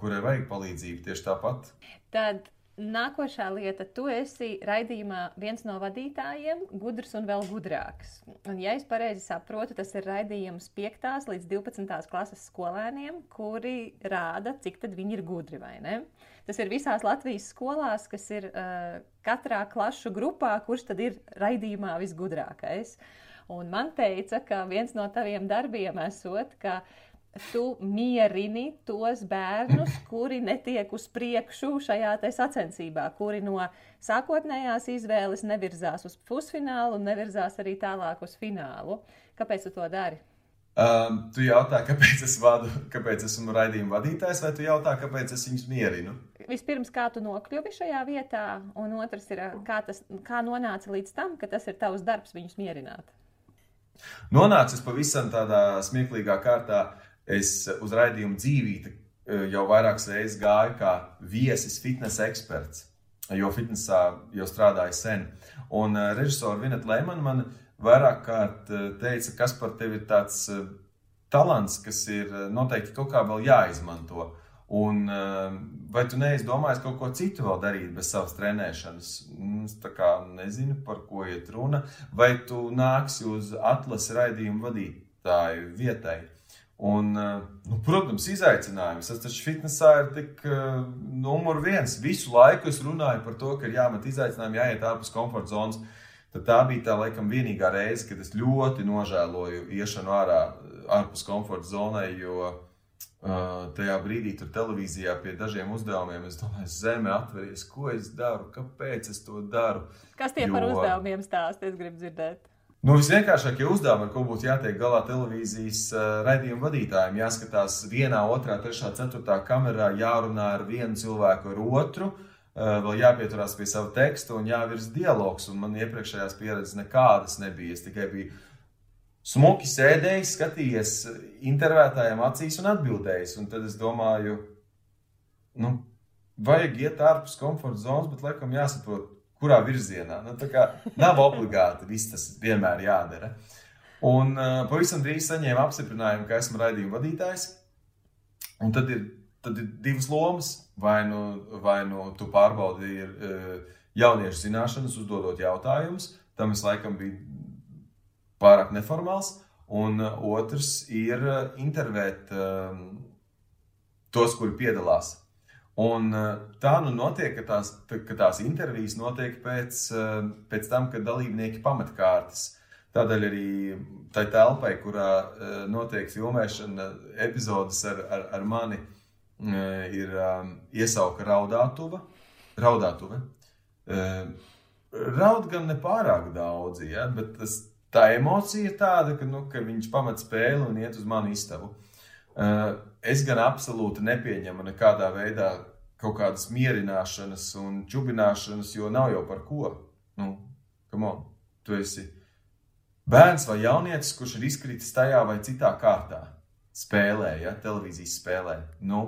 kurai vajag palīdzību tieši tāpat. Tad Nākošā lieta, tu esi raidījumā viens no vadītājiem, gudrs un vēl gudrāks. Un, ja es pareizi saprotu, tas ir raidījums 5. līdz 12. klases skolēniem, kuri rāda, cik viņi ir gudri vai ne. Tas ir visās Latvijas skolās, kas ir uh, katrā klašu grupā, kurš tad ir raidījumā visgudrākais. Uh, Un man teica, ka viens no taviem darbiem esot, ka tu mierini tos bērnus, kuri netiek uz priekšu šajā sacensībā, kuri no sākotnējās izvēles nevirzās uz pusfinālu un nevirzās arī tālāk uz finālu. Kāpēc tu to dari? Um, tu jautā, kāpēc es vadu, kāpēc esmu raidījuma vadītājs, vai tu jautā, kāpēc es viņus mierinu? Vispirms, kā tu nokļuvi šajā vietā, un otrs ir, kā, tas, kā nonāca līdz tam, ka tas ir tavs darbs viņus mierināt. Nonācis pavisam tādā smieklīgā kārtā. Es uz raidījumu dzīvību eh, jau vairākas reizes gāju kā viesis, fitnesa eksperts, jo fitnesā jau strādāju sen. Un uh, režisora Vineta Lemana man vairāk kārt teica, kas par tevi ir tāds talants, kas ir noteikti kaut kā vēl jāizmanto. Un, vai tu neesi domājis kaut ko citu vēl darīt bez savas trenēšanas? Es kā nezinu, par ko iet runa. Vai tu nāksi uz atlases raidījumu vadītāju vietai? Un, nu, protams, izaicinājums. Tas taču fitnesā ir tik uh, numur viens. Visu laiku es runāju par to, ka ir jāmet izaicinājumi, jāiet ārpus komforta zonas. Tad tā bija tā laikam vienīgā reize, kad es ļoti nožēloju iešanu ārā, ārpus komforta zonai, jo uh, tajā brīdī tur televīzijā pie dažiem uzdevumiem es domāju, zeme atveries, ko es daru, kāpēc es to daru. Kas tie jo... par uzdevumiem stāst? Es gribu dzirdēt. Nu, visvienkāršākie uzdevumi, ar ko būtu jātiek galā televīzijas uh, raidījuma vadītājiem, jāskatās vienā, otrā, trešā, ceturtā kamerā, jārunā ar vienu cilvēku, ar otru, uh, vēl jāpieturās pie sava teksta un jāvirz dialogs. Un man iepriekšējās pieredzes nekādas nebija. Es tikai biju smuki sēdējis, skatījies intervētājiem acīs un atbildējis. Un tad es domāju, nu, vajag iet ārpus komforta zonas, bet laikam jāsaprot, kurā virzienā. Nu, nav obligāti viss tas vienmēr jādara. Un uh, pavisam drīz saņēmu apstiprinājumu, ka esmu raidījuma vadītājs. Un tad ir, tad ir divas lomas. Vai nu, vai nu tu pārbaudi ir, uh, jauniešu zināšanas, uzdodot jautājumus. Tam es laikam biju pārāk neformāls. Un uh, otrs ir uh, intervēt uh, tos, kuri piedalās. Un tā nu notiek, ka tās, ka tās intervijas notiek pēc, pēc tam, kad dalībnieki pamet kārtas. Tādēļ arī tai telpai, kurā notiek filmēšana, epizodes ar, ar, ar mani ir iesauka raudātuva. raudātuve. Raud gan ne pārāk daudzi, ja, bet tas, tā emocija ir tāda, ka, nu, ka viņš pamet spēli un iet uz manu istabu. Uh, es gan absolūti nepieņemu nekādā veidā kaut kādas mierināšanas un čubināšanas, jo nav jau par ko. Nu, on, tu esi bērns vai jaunietis, kurš ir izkritis tajā vai citā kārtā. Spēlē, ja televīzijas spēlē. Nu,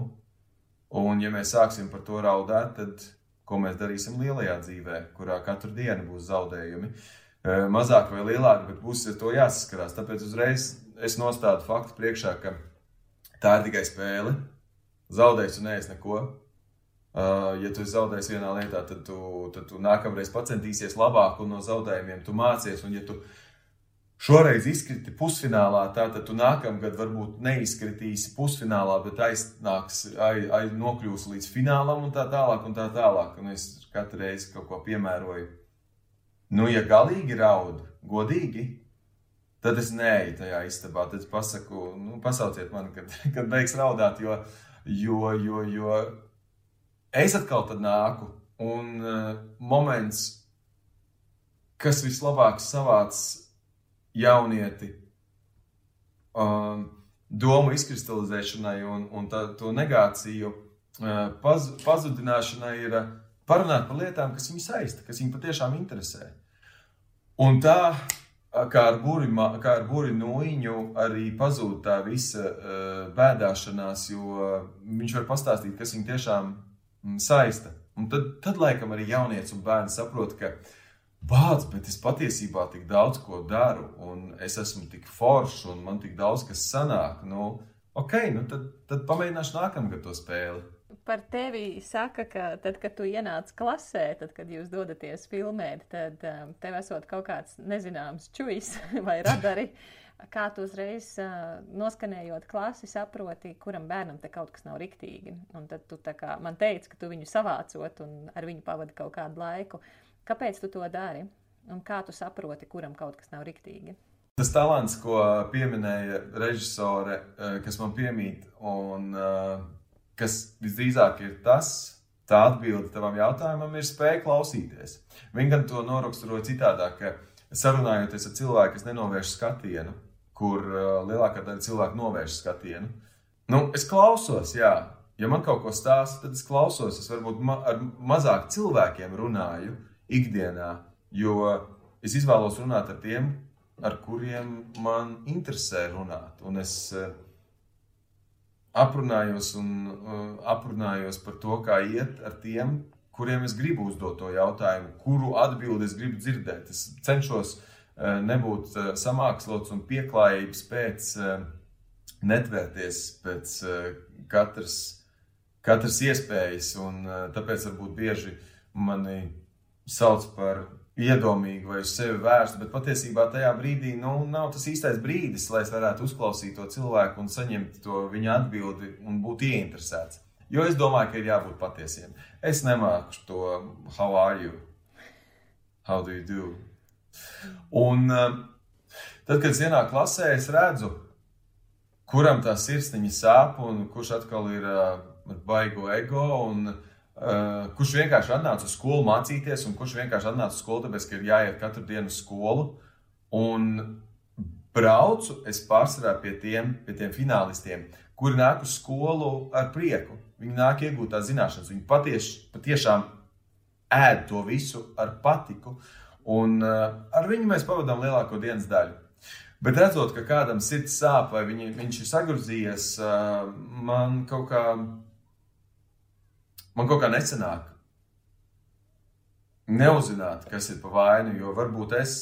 un, ja mēs sāksim par to raudāt, tad ko mēs darīsim lielajā dzīvē, kurā katru dienu būs zaudējumi? Uh, mazāk vai lielāk, bet būs ar to jāsaskarās. Tāpēc uzreiz es nostādu faktu priekšā, ka Tā ir tikai spēle. Zaudējis un neesi neko. Uh, ja tu zaudēsi vienā lietā, tad tu, tad tu nākamreiz pacentīsies labāk un no zaudējumiem tu mācies. Un, ja tu šoreiz izkriti pusfinālā, tā, tad tu nākamgad varbūt neizkritīsi pusfinālā, bet aiznāks, aiz, aiz, nokļūsi līdz finālam un tā tālāk. Un tā tālāk. Un es katru reizi kaut ko piemēroju. Nu, ja galīgi raud, godīgi, Tad es neeju tajā istabā. Tad es pasaku, nu, pasauciet mani, kad, kad beigs raudāt, jo, jo, jo, jo es atkal tad nāku. Un uh, moments, kas vislabāk savāc jaunieti um, domu izkristalizēšanai un, un tā, to negāciju uh, paz, pazudināšanai, ir uh, parunāt par lietām, kas viņu saista, kas viņu patiešām interesē. Un tā kā ar, buri nūjiņu arī pazūd tā visa uh, bēdāšanās, jo viņš var pastāstīt, kas viņu tiešām mm, saista. Un tad, tad laikam arī jaunieci un bērni saprot, ka bāc, bet es patiesībā tik daudz ko daru, un es esmu tik foršs, un man tik daudz kas sanāk. Nu, ok, nu tad, tad pamēģināšu nākamgad to spēli par tevi saka, ka tad, kad tu ienāc klasē, tad, kad jūs dodaties filmēt, tad um, tev esot kaut kāds nezināms čujs vai radari. Kā tu uzreiz uh, noskanējot klasi, saproti, kuram bērnam te kaut kas nav riktīgi. Un tad tu kā, man teici, ka tu viņu savācot un ar viņu pavadi kaut kādu laiku. Kāpēc tu to dari? Un kā tu saproti, kuram kaut kas nav riktīgi? Tas talants, ko pieminēja režisore, kas man piemīt, un kas visdrīzāk ir tas, tā atbilde tavam jautājumam ir spēja klausīties. Viņa gan to noraksturoja citādāk, ka sarunājoties ar cilvēku, kas nenovērš skatienu, kur lielākā daļa cilvēku novērš skatienu. Nu, es klausos, jā, ja man kaut ko stāsta, tad es klausos. Es varbūt ma ar mazāk cilvēkiem runāju ikdienā, jo es izvēlos runāt ar tiem, ar kuriem man interesē runāt. Un es uh, aprunājos, un, uh, aprunājos par to, kā iet ar tiem, kuriem es gribu uzdot to jautājumu, kuru atbildi es gribu dzirdēt. Es cenšos uh, nebūt samākslots un pieklājības pēc, netvērties pēc katras katras iespējas, un tāpēc varbūt bieži mani sauc par iedomīgu vai uz sevi vērstu, bet patiesībā tajā brīdī nu, nav tas īstais brīdis, lai es varētu uzklausīt to cilvēku un saņemt to viņa atbildi un būt ieinteresēts. Jo es domāju, ka ir jābūt patiesiem. Es nemāku to how are you? How do you do? Un tad, kad es ienāku klasē, es redzu, kuram tā sirsniņa sāp un kurš atkal ir ar baigo ego. Un, uh, kurš vienkārši atnāca uz skolu mācīties, un kurš vienkārši atnāca uz skolu, tāpēc, ka ir jāiet katru dienu uz skolu. Un braucu es pārsvarā pie tiem, pie tiem finālistiem, kuri nāk uz skolu ar prieku. Viņi nāk iegūt tās zināšanas, viņi patieš, patiešām ēd to visu ar patiku, un uh, ar viņu mēs pavadām lielāko dienas daļu. Bet redzot, ka kādam sirds sāp vai viņi, viņš ir sagrozījies, uh, man kaut kā man kaut kā nesanāk neuzzināt, kas ir pa vainu, jo varbūt es,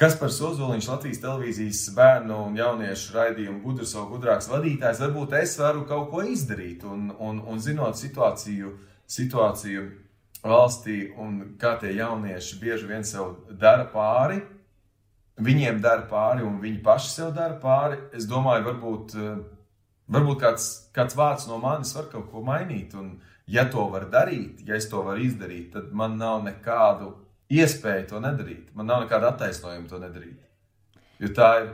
kas par Sozoliņš Latvijas televīzijas bērnu un jauniešu raidījumu gudrs vai gudrāks vadītājs, varbūt es varu kaut ko izdarīt un, un, un zinot situāciju, situāciju valstī un kā tie jaunieši bieži vien sev dara pāri, viņiem dara pāri un viņi paši sev dara pāri, es domāju, varbūt Varbūt kāds, kāds vārds no manis var kaut ko mainīt. Un, ja to var darīt, ja es to varu izdarīt, tad man nav nekādu iespēju to nedarīt. Man nav nekāda attaisnojuma to nedarīt. Jo tā ir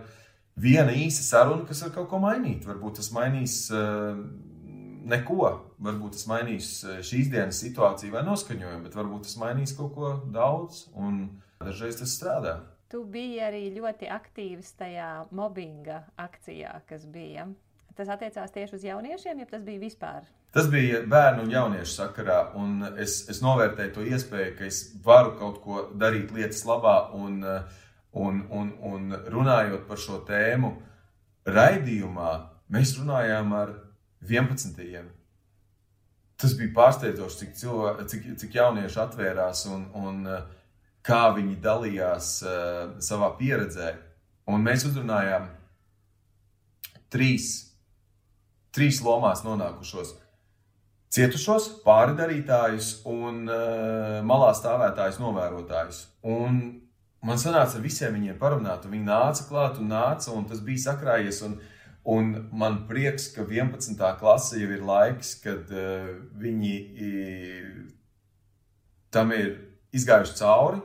viena īsa saruna, kas var kaut ko mainīt. Varbūt tas mainīs uh, neko. Varbūt tas mainīs eh, šīs dienas situāciju vai noskaņojumu, bet varbūt tas mainīs kaut ko daudz. Un dažreiz tas strādā. Tu biji arī ļoti aktīvs tajā mobbinga akcijā, kas bija. Tas attiecās tieši uz jauniešiem, ja tas bija vispār? Tas bija bērnu un jauniešu sakarā, un es, es novērtēju to iespēju, ka es varu kaut ko darīt lietas labā, un, un, un, un runājot par šo tēmu, raidījumā mēs runājām ar 11. Tas bija pārsteidzoši, cik, cilvē, cik, cik jaunieši atvērās un, un kā viņi dalījās uh, savā pieredzē. Un mēs uzrunājām trīs trīs lomās nonākušos cietušos, pāridarītājus un uh, malā stāvētājus, novērotājus. Un man sanāca ar visiem viņiem parunāt, un viņi nāca klāt un nāca, un tas bija sakrājies. Un, un man prieks, ka 11. klase jau ir laiks, kad uh, viņi ir, tam ir izgājuši cauri,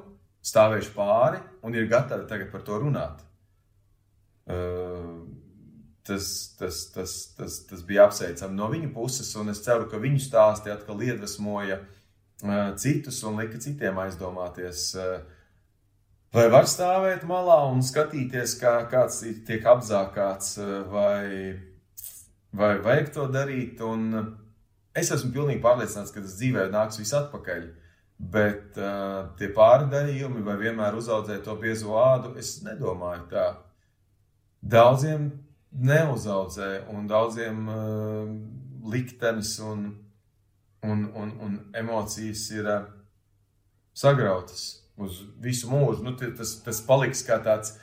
stāvējuši pāri un ir gatavi tagad par to runāt. Uh, tas, tas, tas, tas, tas bija apsveicami no viņu puses, es ceru, ka viņu stāsti atkal iedvesmoja uh, citus un lika citiem aizdomāties, uh, vai var stāvēt malā un skatīties, kā kāds tiek apzākāts, uh, vai, vai vajag to darīt. Un es esmu pilnīgi pārliecināts, ka tas dzīvē nāks viss atpakaļ. Bet uh, tie pārdarījumi, vai vienmēr uzaudzēt to biezo ādu, es nedomāju tā. Daudziem neuzaudzē, un daudziem uh, liktenis un, un, un, un emocijas ir uh, sagrautas uz visu mūžu. Nu, tas, tas paliks kā tāds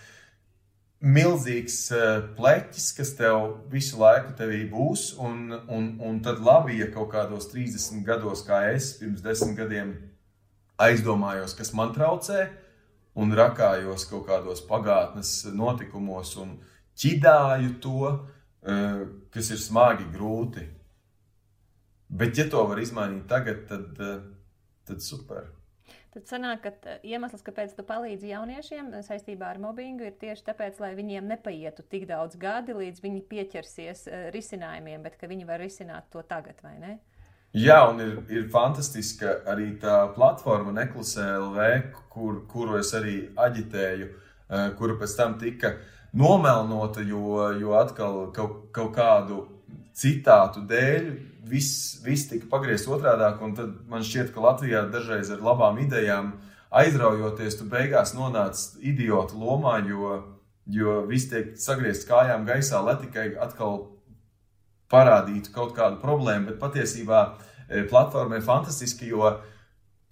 milzīgs uh, pleķis, kas tev visu laiku tevī būs, un, un, un tad labi, ja kaut kādos 30 gados, kā es pirms desmit gadiem aizdomājos, kas man traucē, un rakājos kaut kādos pagātnes notikumos, un, ķidāju to, eh, kas ir smagi, grūti. Bet, ja to var izmainīt tagad, tad, eh, tad super. Tad sanāk, ka iemesls, kāpēc tu palīdzi jauniešiem saistībā ar mobbingu, ir tieši tāpēc, lai viņiem nepaietu tik daudz gadi, līdz viņi pieķersies risinājumiem, bet ka viņi var risināt to tagad, vai ne? Jā, un ir, ir fantastiska arī tā platforma Neklusē LV, kur, kuru es arī aģitēju, kura pēc tam tika nomelnota, jo, jo atkal kaut, kaut kādu citātu dēļ viss, viss tika pagriezts otrādi. Tad man šķiet, ka Latvijā dažreiz ar labām idejām aizraujoties, tu beigās nonāc idiotu lomā, jo, jo viss tiek sagriezts kājām gaisā, lai tikai atkal parādītu kaut kādu problēmu. Bet patiesībā e, platforma ir fantastiska, jo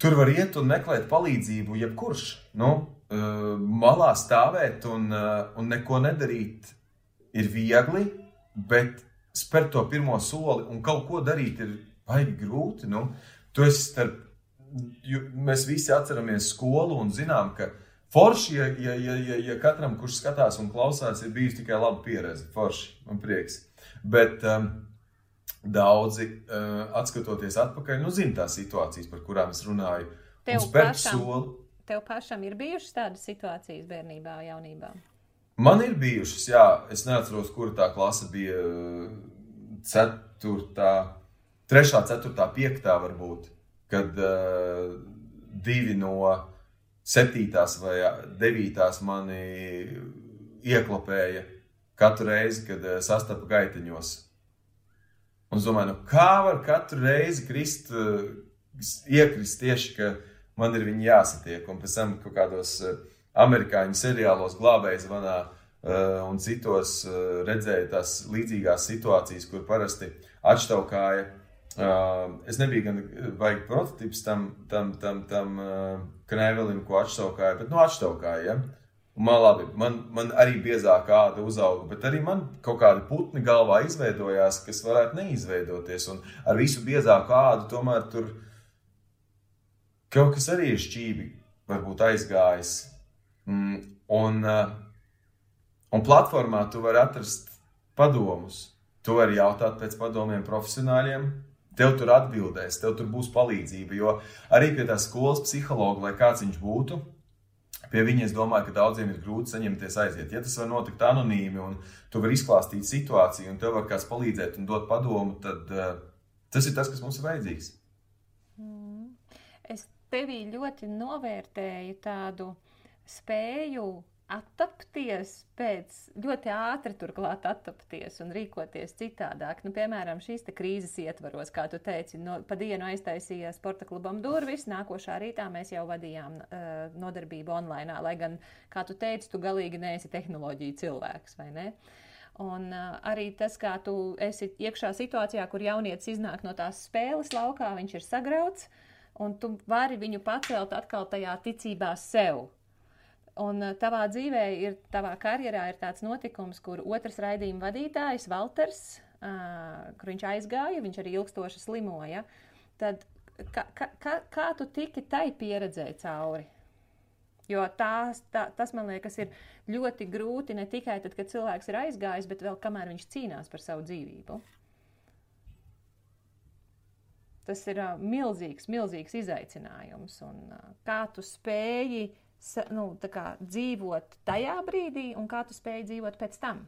tur var iet un meklēt palīdzību jebkurš. Nu, malā stāvēt un, un neko nedarīt ir viegli, bet spērt to pirmo soli un kaut ko darīt ir baigi grūti. Nu, tu esi starp, mēs visi atceramies skolu un zinām, ka forši, ja, ja, ja, ja, ja katram, kurš skatās un klausās, ir bijusi tikai laba pieredze, forši un prieks. Bet um, daudzi, uh, atskatoties atpakaļ, nu, zina tās situācijas, par kurām es runāju. Tev pašam, soli. Tev pašam ir bijušas tādas situācijas bērnībā, jaunībā? Man ir bijušas, jā, es neatceros, kura tā klase bija. Ceturtā, trešā, ceturtā, piektā varbūt, kad uh, divi no septītās vai devītās mani ieklapēja katru reizi, kad uh, sastapu gaiteņos. Un es domāju, nu, kā var katru reizi krist, uh, iekrist tieši, ka man ir viņi jāsatiek, un pēc tam kaut kādos uh, amerikāņu seriālos, glābējas vanā uh, un citos uh, redzēju tās līdzīgās situācijas, kur parasti atšķaukāja. Uh, es nebiju gan vajag prototyps tam, tam, tam, tam knēvelim, ko atšķaukāja, bet nu atšķaukāja. Ja? Man labi, man, man arī biezāk āda uzauga, bet arī man kaut kādi putni galvā izveidojās, kas varētu neizveidoties. Un ar visu biezāku ādu tomēr tur kaut kas arī ir šķīvi, varbūt aizgājis. Mm, un, uh, un platformā tu vari atrast padomus. Tu vari jautāt pēc padomiem profesionāļiem. Tev tur atbildēs, tev tur būs palīdzība. Jo arī pie tā skolas psihologa, lai kāds viņš būtu, pie viņa es domāju, ka daudziem ir grūti saņemties aiziet. Ja tas var notikt anonīmi, un tu vari izklāstīt situāciju, un tev var kāds palīdzēt un dot padomu, tad uh, tas ir tas, kas mums ir vajadzīgs. Mm. Es tevī ļoti novērtēju tādu spēju attapties pēc ļoti ātri, turklāt attapties un rīkoties citādāk. Nu, piemēram, šīs krīzes ietvaros, kā tu teici, no, pa dienu aiztaisīja sporta klubam durvis, nākošā rītā mēs jau vadījām uh, nodarbību online, lai gan, kā tu teici, tu galīgi neesi tehnoloģija cilvēks, vai ne? Un uh, arī tas, kā tu esi iekšā situācijā, kur jaunietis iznāk no tās spēles laukā, viņš ir sagrauts, un tu vari viņu pacelt atkal tajā ticībā sev Un eh, tavā dzīvē, ir, tavā karjerā ir tāds notikums, kur otrs raidījuma vadītājs, Walters, uh, kur viņš aizgāja, viņš arī ilgstoši slimoja. Tad kā, kā, kā tu tiki tai pieredzēji cauri? Jo tās, tā, tas, man liekas, ir ļoti grūti ne tikai tad, kad cilvēks ir aizgājis, bet vēl kamēr viņš cīnās par savu dzīvību. Tas ir uh, milzīgs, milzīgs izaicinājums. Un, uh, kā tu spēji nu, kā, dzīvot tajā brīdī, un kā tu spēj dzīvot pēc tam?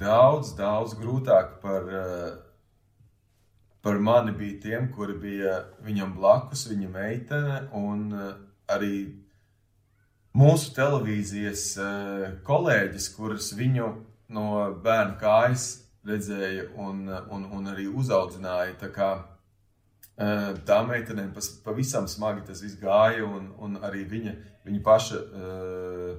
Daudz, daudz grūtāk par, par mani bija tiem, kuri bija viņam blakus, viņa meitene, un arī mūsu televīzijas kolēģis, kuras viņu no bērna kājas redzēja un, un, un arī uzaudzināja. Kā, tā meitenēm pavisam smagi tas viss gāja, un, un arī viņa Viņa paša uh,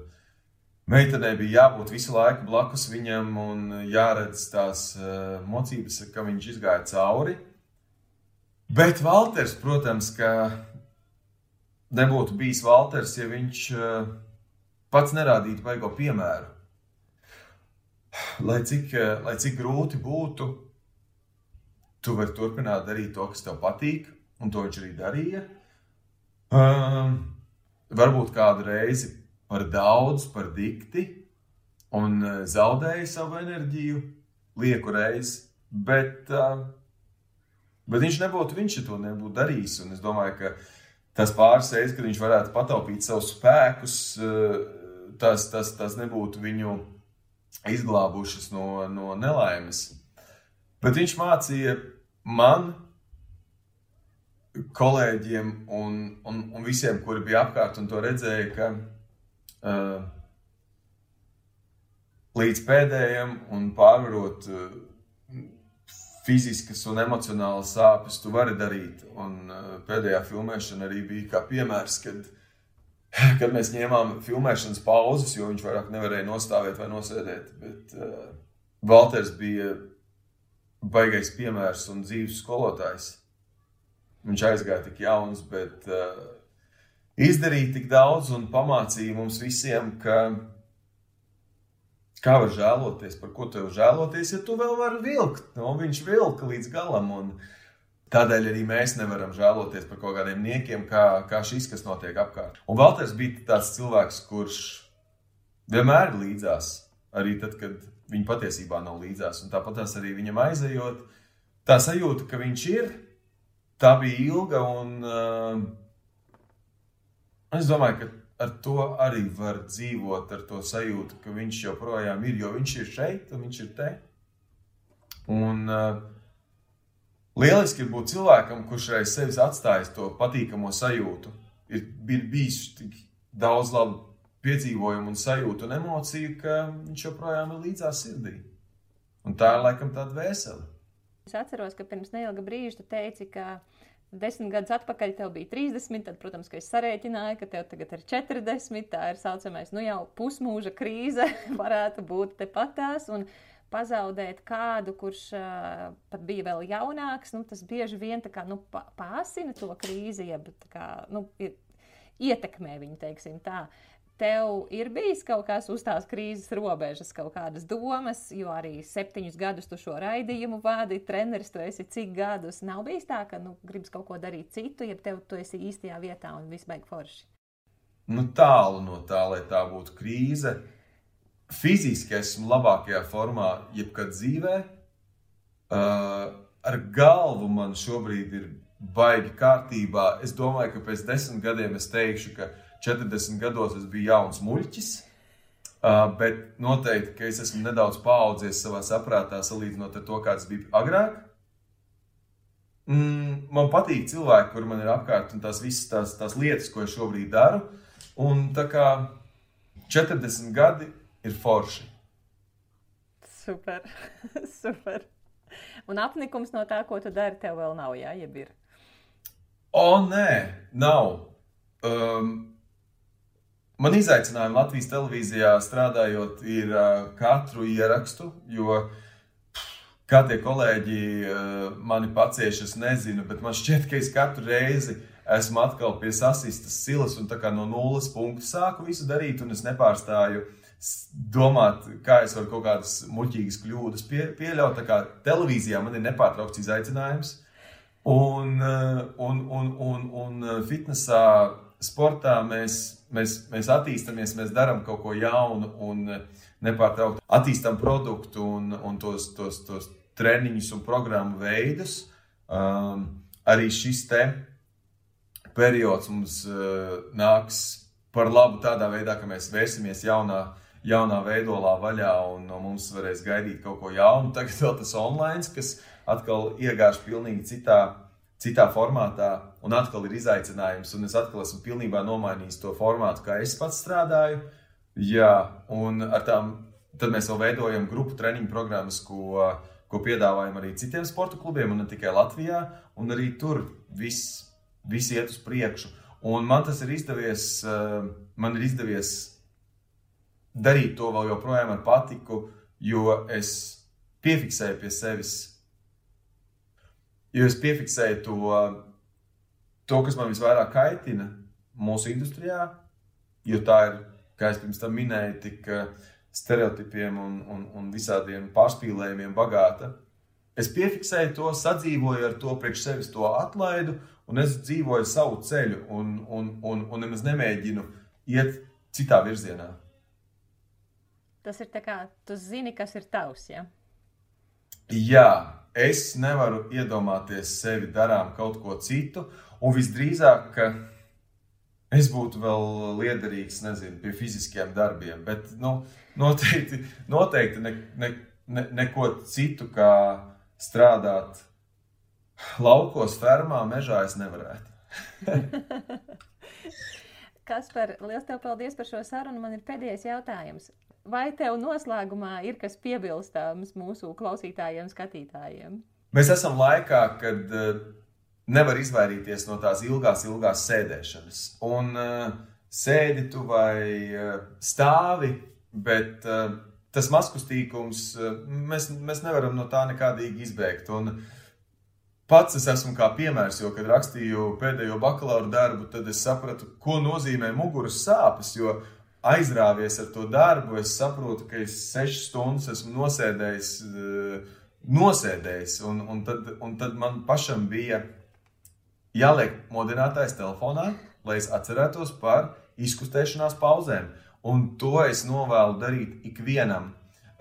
meitenei bija jābūt visu laiku blakus viņam un jāredz tās uh, mocības, ka viņš izgāja cauri. Bet Walters, protams, ka nebūtu bijis Walters, ja viņš uh, pats nerādītu baigo piemēru. Lai cik, lai cik grūti būtu, tu vari turpināt darīt to, kas tev patīk, un to viņš arī darīja. Um, varbūt kādu reizi par daudz, par dikti, un e, zaudēju savu enerģiju, lieku reizi. Bet, uh, bet viņš nebūtu, viņš to nebūtu darījis. Un es domāju, ka tas pāris reizes, kad viņš varētu pataupīt savus spēkus, tas, tas, tas nebūtu viņu izglābušas no, no nelaimes. Bet viņš mācīja man, kolēģiem un, un, un visiem, kuri bija apkārt un to redzēja, ka uh, līdz pēdējiem un pārvarot uh, fiziskas un emocionālas sāpes, tu vari darīt. Un uh, pēdējā filmēšana arī bija kā piemērs, kad, kad mēs ņēmām filmēšanas pauzes, jo viņš vairāk nevarēja nostāvēt vai nosēdēt. Bet uh, Valters bija baigais piemērs un dzīves skolotājs. Viņš aizgāja tik jauns, bet uh, izdarīja tik daudz un pamācīja mums visiem, ka kā var žēloties, par ko tev žēloties, ja tu vēl vari vilkt. Nu, viņš vilka līdz galam. Un, Tādēļ arī mēs nevaram žēloties par kaut kādiem niekiem, kā, kā šis, kas notiek apkārt. Un Valters bija tāds cilvēks, kurš vienmēr ir līdzās, arī tad, kad viņa patiesībā nav līdzās. Un tāpat arī viņam aizejot, tā sajūta, ka viņš ir, tā bija ilga. Un, uh, es domāju, ka ar to arī var dzīvot, ar to sajūtu, ka viņš joprojām ir, jo viņš ir šeit un viņš ir te. Un uh, lieliski ir būt cilvēkam, kurš reiz sevis atstājis to patīkamo sajūtu. Ir bijis tik daudz labu piedzīvojumu un sajūtu un emociju, ka viņš joprojām ir līdzās sirdī. Un tā ir laikam tāda vesela. Es atceros, ka pirms neilga brīža tu teici, ka desmit gadus atpakaļ tev bija 30, tad, protams, ka es sarēķināju, ka tev tagad ir 40. Tā ir saucamais, nu jau pusmūža krīze varētu būt tepatās. Un pazaudēt kādu, kurš uh, pat bija vēl jaunāks, nu, tas bieži vien kā, nu, pāsina to krīzi, jeb kā, nu, ietekmē viņu, teiksim tā. Uh, Tev ir bijis kaut kas uz tās krīzes robežas, kaut kādas domas, jo arī septiņus gadus tu šo raidījumu vadi, treneris tu esi cik gadus. Nav bijis tā, ka nu, gribas kaut ko darīt citu, ja tev tu esi īstajā vietā un viss beigas forši. Nu, tālu no tā, lai tā būtu krīze. Fiziski esmu labākajā formā, jebkad dzīvē. Uh, ar galvu man šobrīd ir baigi kārtībā. Es domāju, ka pēc desmit gadiem es teikšu, ka 40 gados es biju jauns muļķis. Uh, bet noteikti, ka es esmu nedaudz paaudzies savā saprātā, salīdzinot ar to, kāds bija agrāk. Mm, man patīk cilvēki, kur man ir apkārt, un tās visas tās, tās lietas, ko es šobrīd daru. Un tā kā 40 gadi ir forši. Super, super. Un apnikums no tā, ko tu dari, tev vēl nav, jā, jeb ir. O, nē, nav. Um, Man izaicinājumi Latvijas televīzijā strādājot ir katru ierakstu, jo kā tie kolēģi mani pacieš, es nezinu, bet man šķiet, ka es katru reizi esmu atkal pie sasistas silas un no nulles punkta sāku visu darīt, un es nepārstāju domāt, kā es varu kaut kādas muļķīgas kļūdas pie, pieļaut. Tā kā televīzijā man ir nepārtraukts izaicinājums. Un, un, un, un, un fitnesā, sportā mēs mēs, mēs attīstāmies, mēs darām kaut ko jaunu un eh, nepārtraukti attīstām produktu un, un tos, tos, tos treniņus un programmu veidus. Um, arī šis te periods mums uh, nāks par labu tādā veidā, ka mēs vērsimies jaunā, jaunā veidolā vaļā un no mums varēs gaidīt kaut ko jaunu. Tagad vēl tas online, kas atkal iegāž pilnīgi citā citā formātā, un atkal ir izaicinājums, un es atkal esmu pilnībā nomainījis to formātu, kā es pats strādāju. Jā, un ar tām tad mēs vēl veidojam grupu treniņu programmas, ko, ko piedāvājam arī citiem sporta klubiem, un ne tikai Latvijā, un arī tur viss, viss iet uz priekšu. Un man tas ir izdevies, eh, man ir izdevies darīt to vēl joprojām ar patiku, jo es piefiksēju pie sevis Jo es piefiksēju to, to, kas man visvairāk kaitina mūsu industrijā, jo tā ir, kā es pirms tam minēju, tik eh, stereotipiem un, un, un visādiem pārspīlējumiem bagāta. Es piefiksēju to, sadzīvoju ar to, priekš sevis to atlaidu, un es dzīvoju savu ceļu, un, un, un, un nemaz nemēģinu iet citā virzienā. Tas ir tā kā tu zini, kas ir tavs. Ja? Jā, es nevaru iedomāties sevi darām kaut ko citu, un visdrīzāk, ka es būtu vēl liederīgs, nezinu, pie fiziskiem darbiem. Bet nu, noteikti, noteikti ne, ne, ne, neko citu kā strādāt laukos, fermā, mežā es nevarētu. Kaspar, liels tev paldies par šo sarunu. Man ir pēdējais jautājums. Vai tev noslēgumā ir kas piebilstams mūsu klausītājiem, skatītājiem? Mēs esam laikā, kad uh, nevar izvairīties no tās ilgās, ilgās sēdēšanas. Un uh, sēdi tu vai uh, stāvi, bet tas maskustīgums, mēs, mēs nevaram no tā nekādīgi izbēgt. Un, Pats es esmu kā piemērs, jo, kad rakstīju pēdējo bakalaura darbu, tad es sapratu, ko nozīmē muguras sāpes. Jo aizrāvies ar to darbu, es saprotu, ka es sešas stundas esmu nosēdējis, eh, nosēdējis un, un, tad, un tad man pašam bija jāliek modinātājs telefonā, lai es atcerētos par izkustēšanās pauzēm. Un to es novēlu darīt ikvienam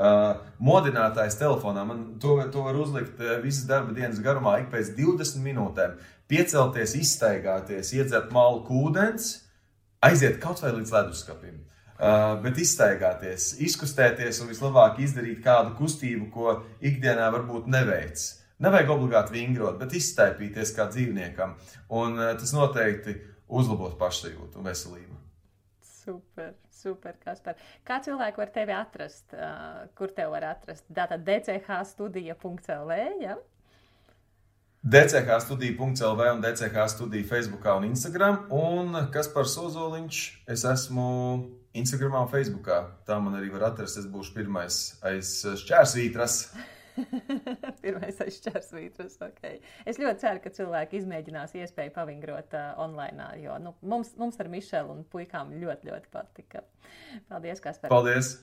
Uh, modinātājs telefonā man to, to var uzlikt uh, visas darba dienas garumā, ik pēc 20 minūtēm. Piecelties, izstaigāties, iedzert malku ūdens, aiziet kaut vai līdz leduskapim. Uh, bet izstaigāties, izkustēties un vislabāk izdarīt kādu kustību, ko ikdienā varbūt neveic. Nevajag obligāti vingrot, bet izstaipīties kā dzīvniekam. Un uh, tas noteikti uzlabos pašsajūtu un veselību. Super, super, Kaspar. Kā cilvēki var tevi atrast? Uh, kur te var atrast? Tātad dchstudija.lv, ja? dchstudija.lv un dch studija Facebookā un Instagram. Un Kaspar Sozoliņš, es esmu Instagramā un Facebookā. Tā man arī var atrast. Es būšu pirmais aiz šķērsvītras. Pirmais aizšķērs vītrus. Okay. Es ļoti ceru, ka cilvēki izmēģinās iespēju pavingrot uh, online, jo nu, mums, mums ar Mišelu un puikām ļoti, ļoti patika. Paldies, Kaspar! Paldies!